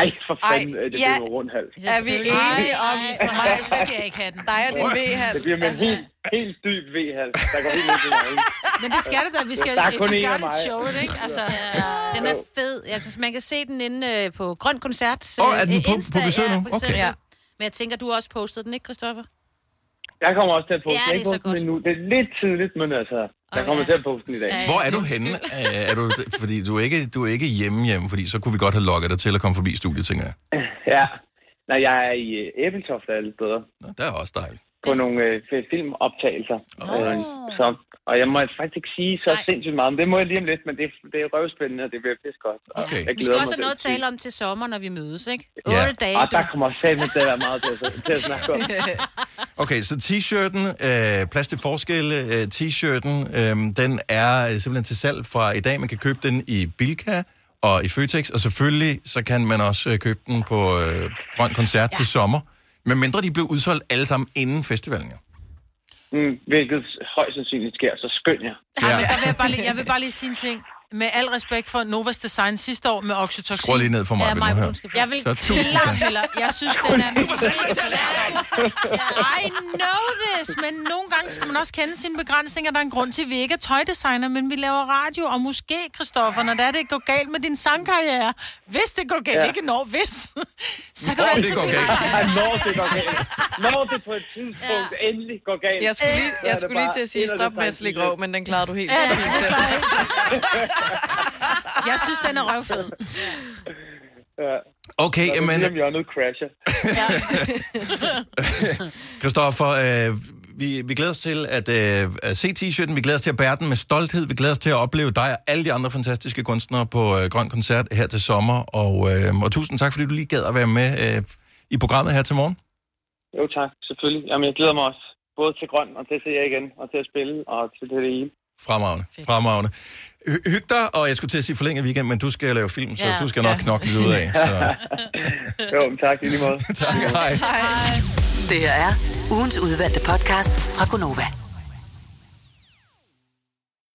R: Ej, for fanden,
G: Ej,
R: øh, det
G: ja.
R: bliver rundt hals.
G: Er vi enige om, for mig skal jeg ikke have den.
B: Dig og din V-hals.
R: Det bliver med en helt, helt dyb V-hals, der går helt ned til mig.
G: Men det skal det da. Vi skal
R: Der er kun en af mig.
G: show it, ikke? Altså,
C: Den er fed. Jeg, kan- man kan se den inde øh, på Grøn Koncert.
A: Åh, er den på- publiceret nu?
C: Ja, for eksempel.
A: Okay.
C: ja. Men jeg tænker, du har også postet den, ikke, Christoffer?
R: Jeg kommer også til at poste
C: Ja, det er så
R: postet den endnu. Det er lidt tidligt, men altså, jeg kommer til at poste den i dag.
A: Hvor er du henne? Øh, er du, fordi du er, ikke, du er ikke hjemme hjemme, fordi så kunne vi godt have lukket dig til at komme forbi studiet, tænker jeg.
R: Ja. Nej, jeg er i øh, Æbeltoft alle steder.
A: Nå, det er også dejligt.
R: På nogle øh, filmoptagelser. Øh, så, og jeg må faktisk ikke sige så sindssygt meget, men det må jeg lige om lidt, men det, det er røvspændende, og det bliver pisse godt.
A: Okay.
R: Jeg
C: Vi skal også have noget at tale om til sommer, når vi mødes, ikke?
A: Ja.
C: 8 dage,
R: Og
C: du.
R: der kommer sammen til at være meget til at, til at snakke om. [LAUGHS]
A: Okay, så t-shirten, øh, plads til forskel, øh, t-shirten, øh, den er øh, simpelthen til salg fra i dag. Man kan købe den i Bilka og i Føtex, og selvfølgelig så kan man også øh, købe den på øh, Grøn Koncert ja. til sommer. Men mindre de blev udsolgt alle sammen inden festivalen, jo.
R: Mm, hvilket højst sandsynligt sker, så skynd jer.
G: Ja. Men der vil jeg, bare lige, jeg vil bare lige sige en ting. Med al respekt for Novas Design sidste år med oxytocin.
A: Skru lige ned for mig,
G: Ja, mig skal Jeg vil
A: tak.
G: hellere. Jeg synes, den er... I know this, men nogle gange skal man også kende sine begrænsninger. Der er en grund til, at vi ikke er tøjdesigner, men vi laver radio. Og måske, Christoffer, når det, er, det går galt med din sangkarriere, hvis det går galt,
R: Ja.
G: ikke når, hvis, så kan
R: Når
G: du
R: det
G: altid
R: går
G: blive
R: galt.
G: designer.
R: Når det går galt. Når det på et tidspunkt ja. endelig går galt.
B: Jeg skulle lige, jeg skulle lige til at sige, stop med at slikke røv, men den klarede du helt
G: Ja. [LAUGHS] [LAUGHS] Jeg synes, den er røvfed.
R: Ja.
A: Okay,
R: Når lige om hjørnet crasher. [LAUGHS]
A: Christoffer, øh, vi, vi glæder os til at, øh, at se t-shirten, vi glæder os til at bære den med stolthed, vi glæder os til at opleve dig og alle de andre fantastiske kunstnere på øh, Grøn Koncert her til sommer, og, øh, og tusind tak, fordi du lige gad at være med øh, i programmet her til morgen.
R: Jo tak, selvfølgelig. Jamen, jeg glæder mig også. Både til grøn og til at se jer igen, og til at spille, og til det hele.
A: Fremragende, fremragende. Hy- Hyg dig, og jeg skulle til at sige forlænget weekend, men du skal lave film, så
R: Ja.
A: du skal nok
R: Ja.
A: knokle lidt ud af. Så. [LAUGHS]
R: jo, men tak i lige måde. [LAUGHS]
A: tak, hej.
D: Det her er ugens udvalgte podcast fra Gonova.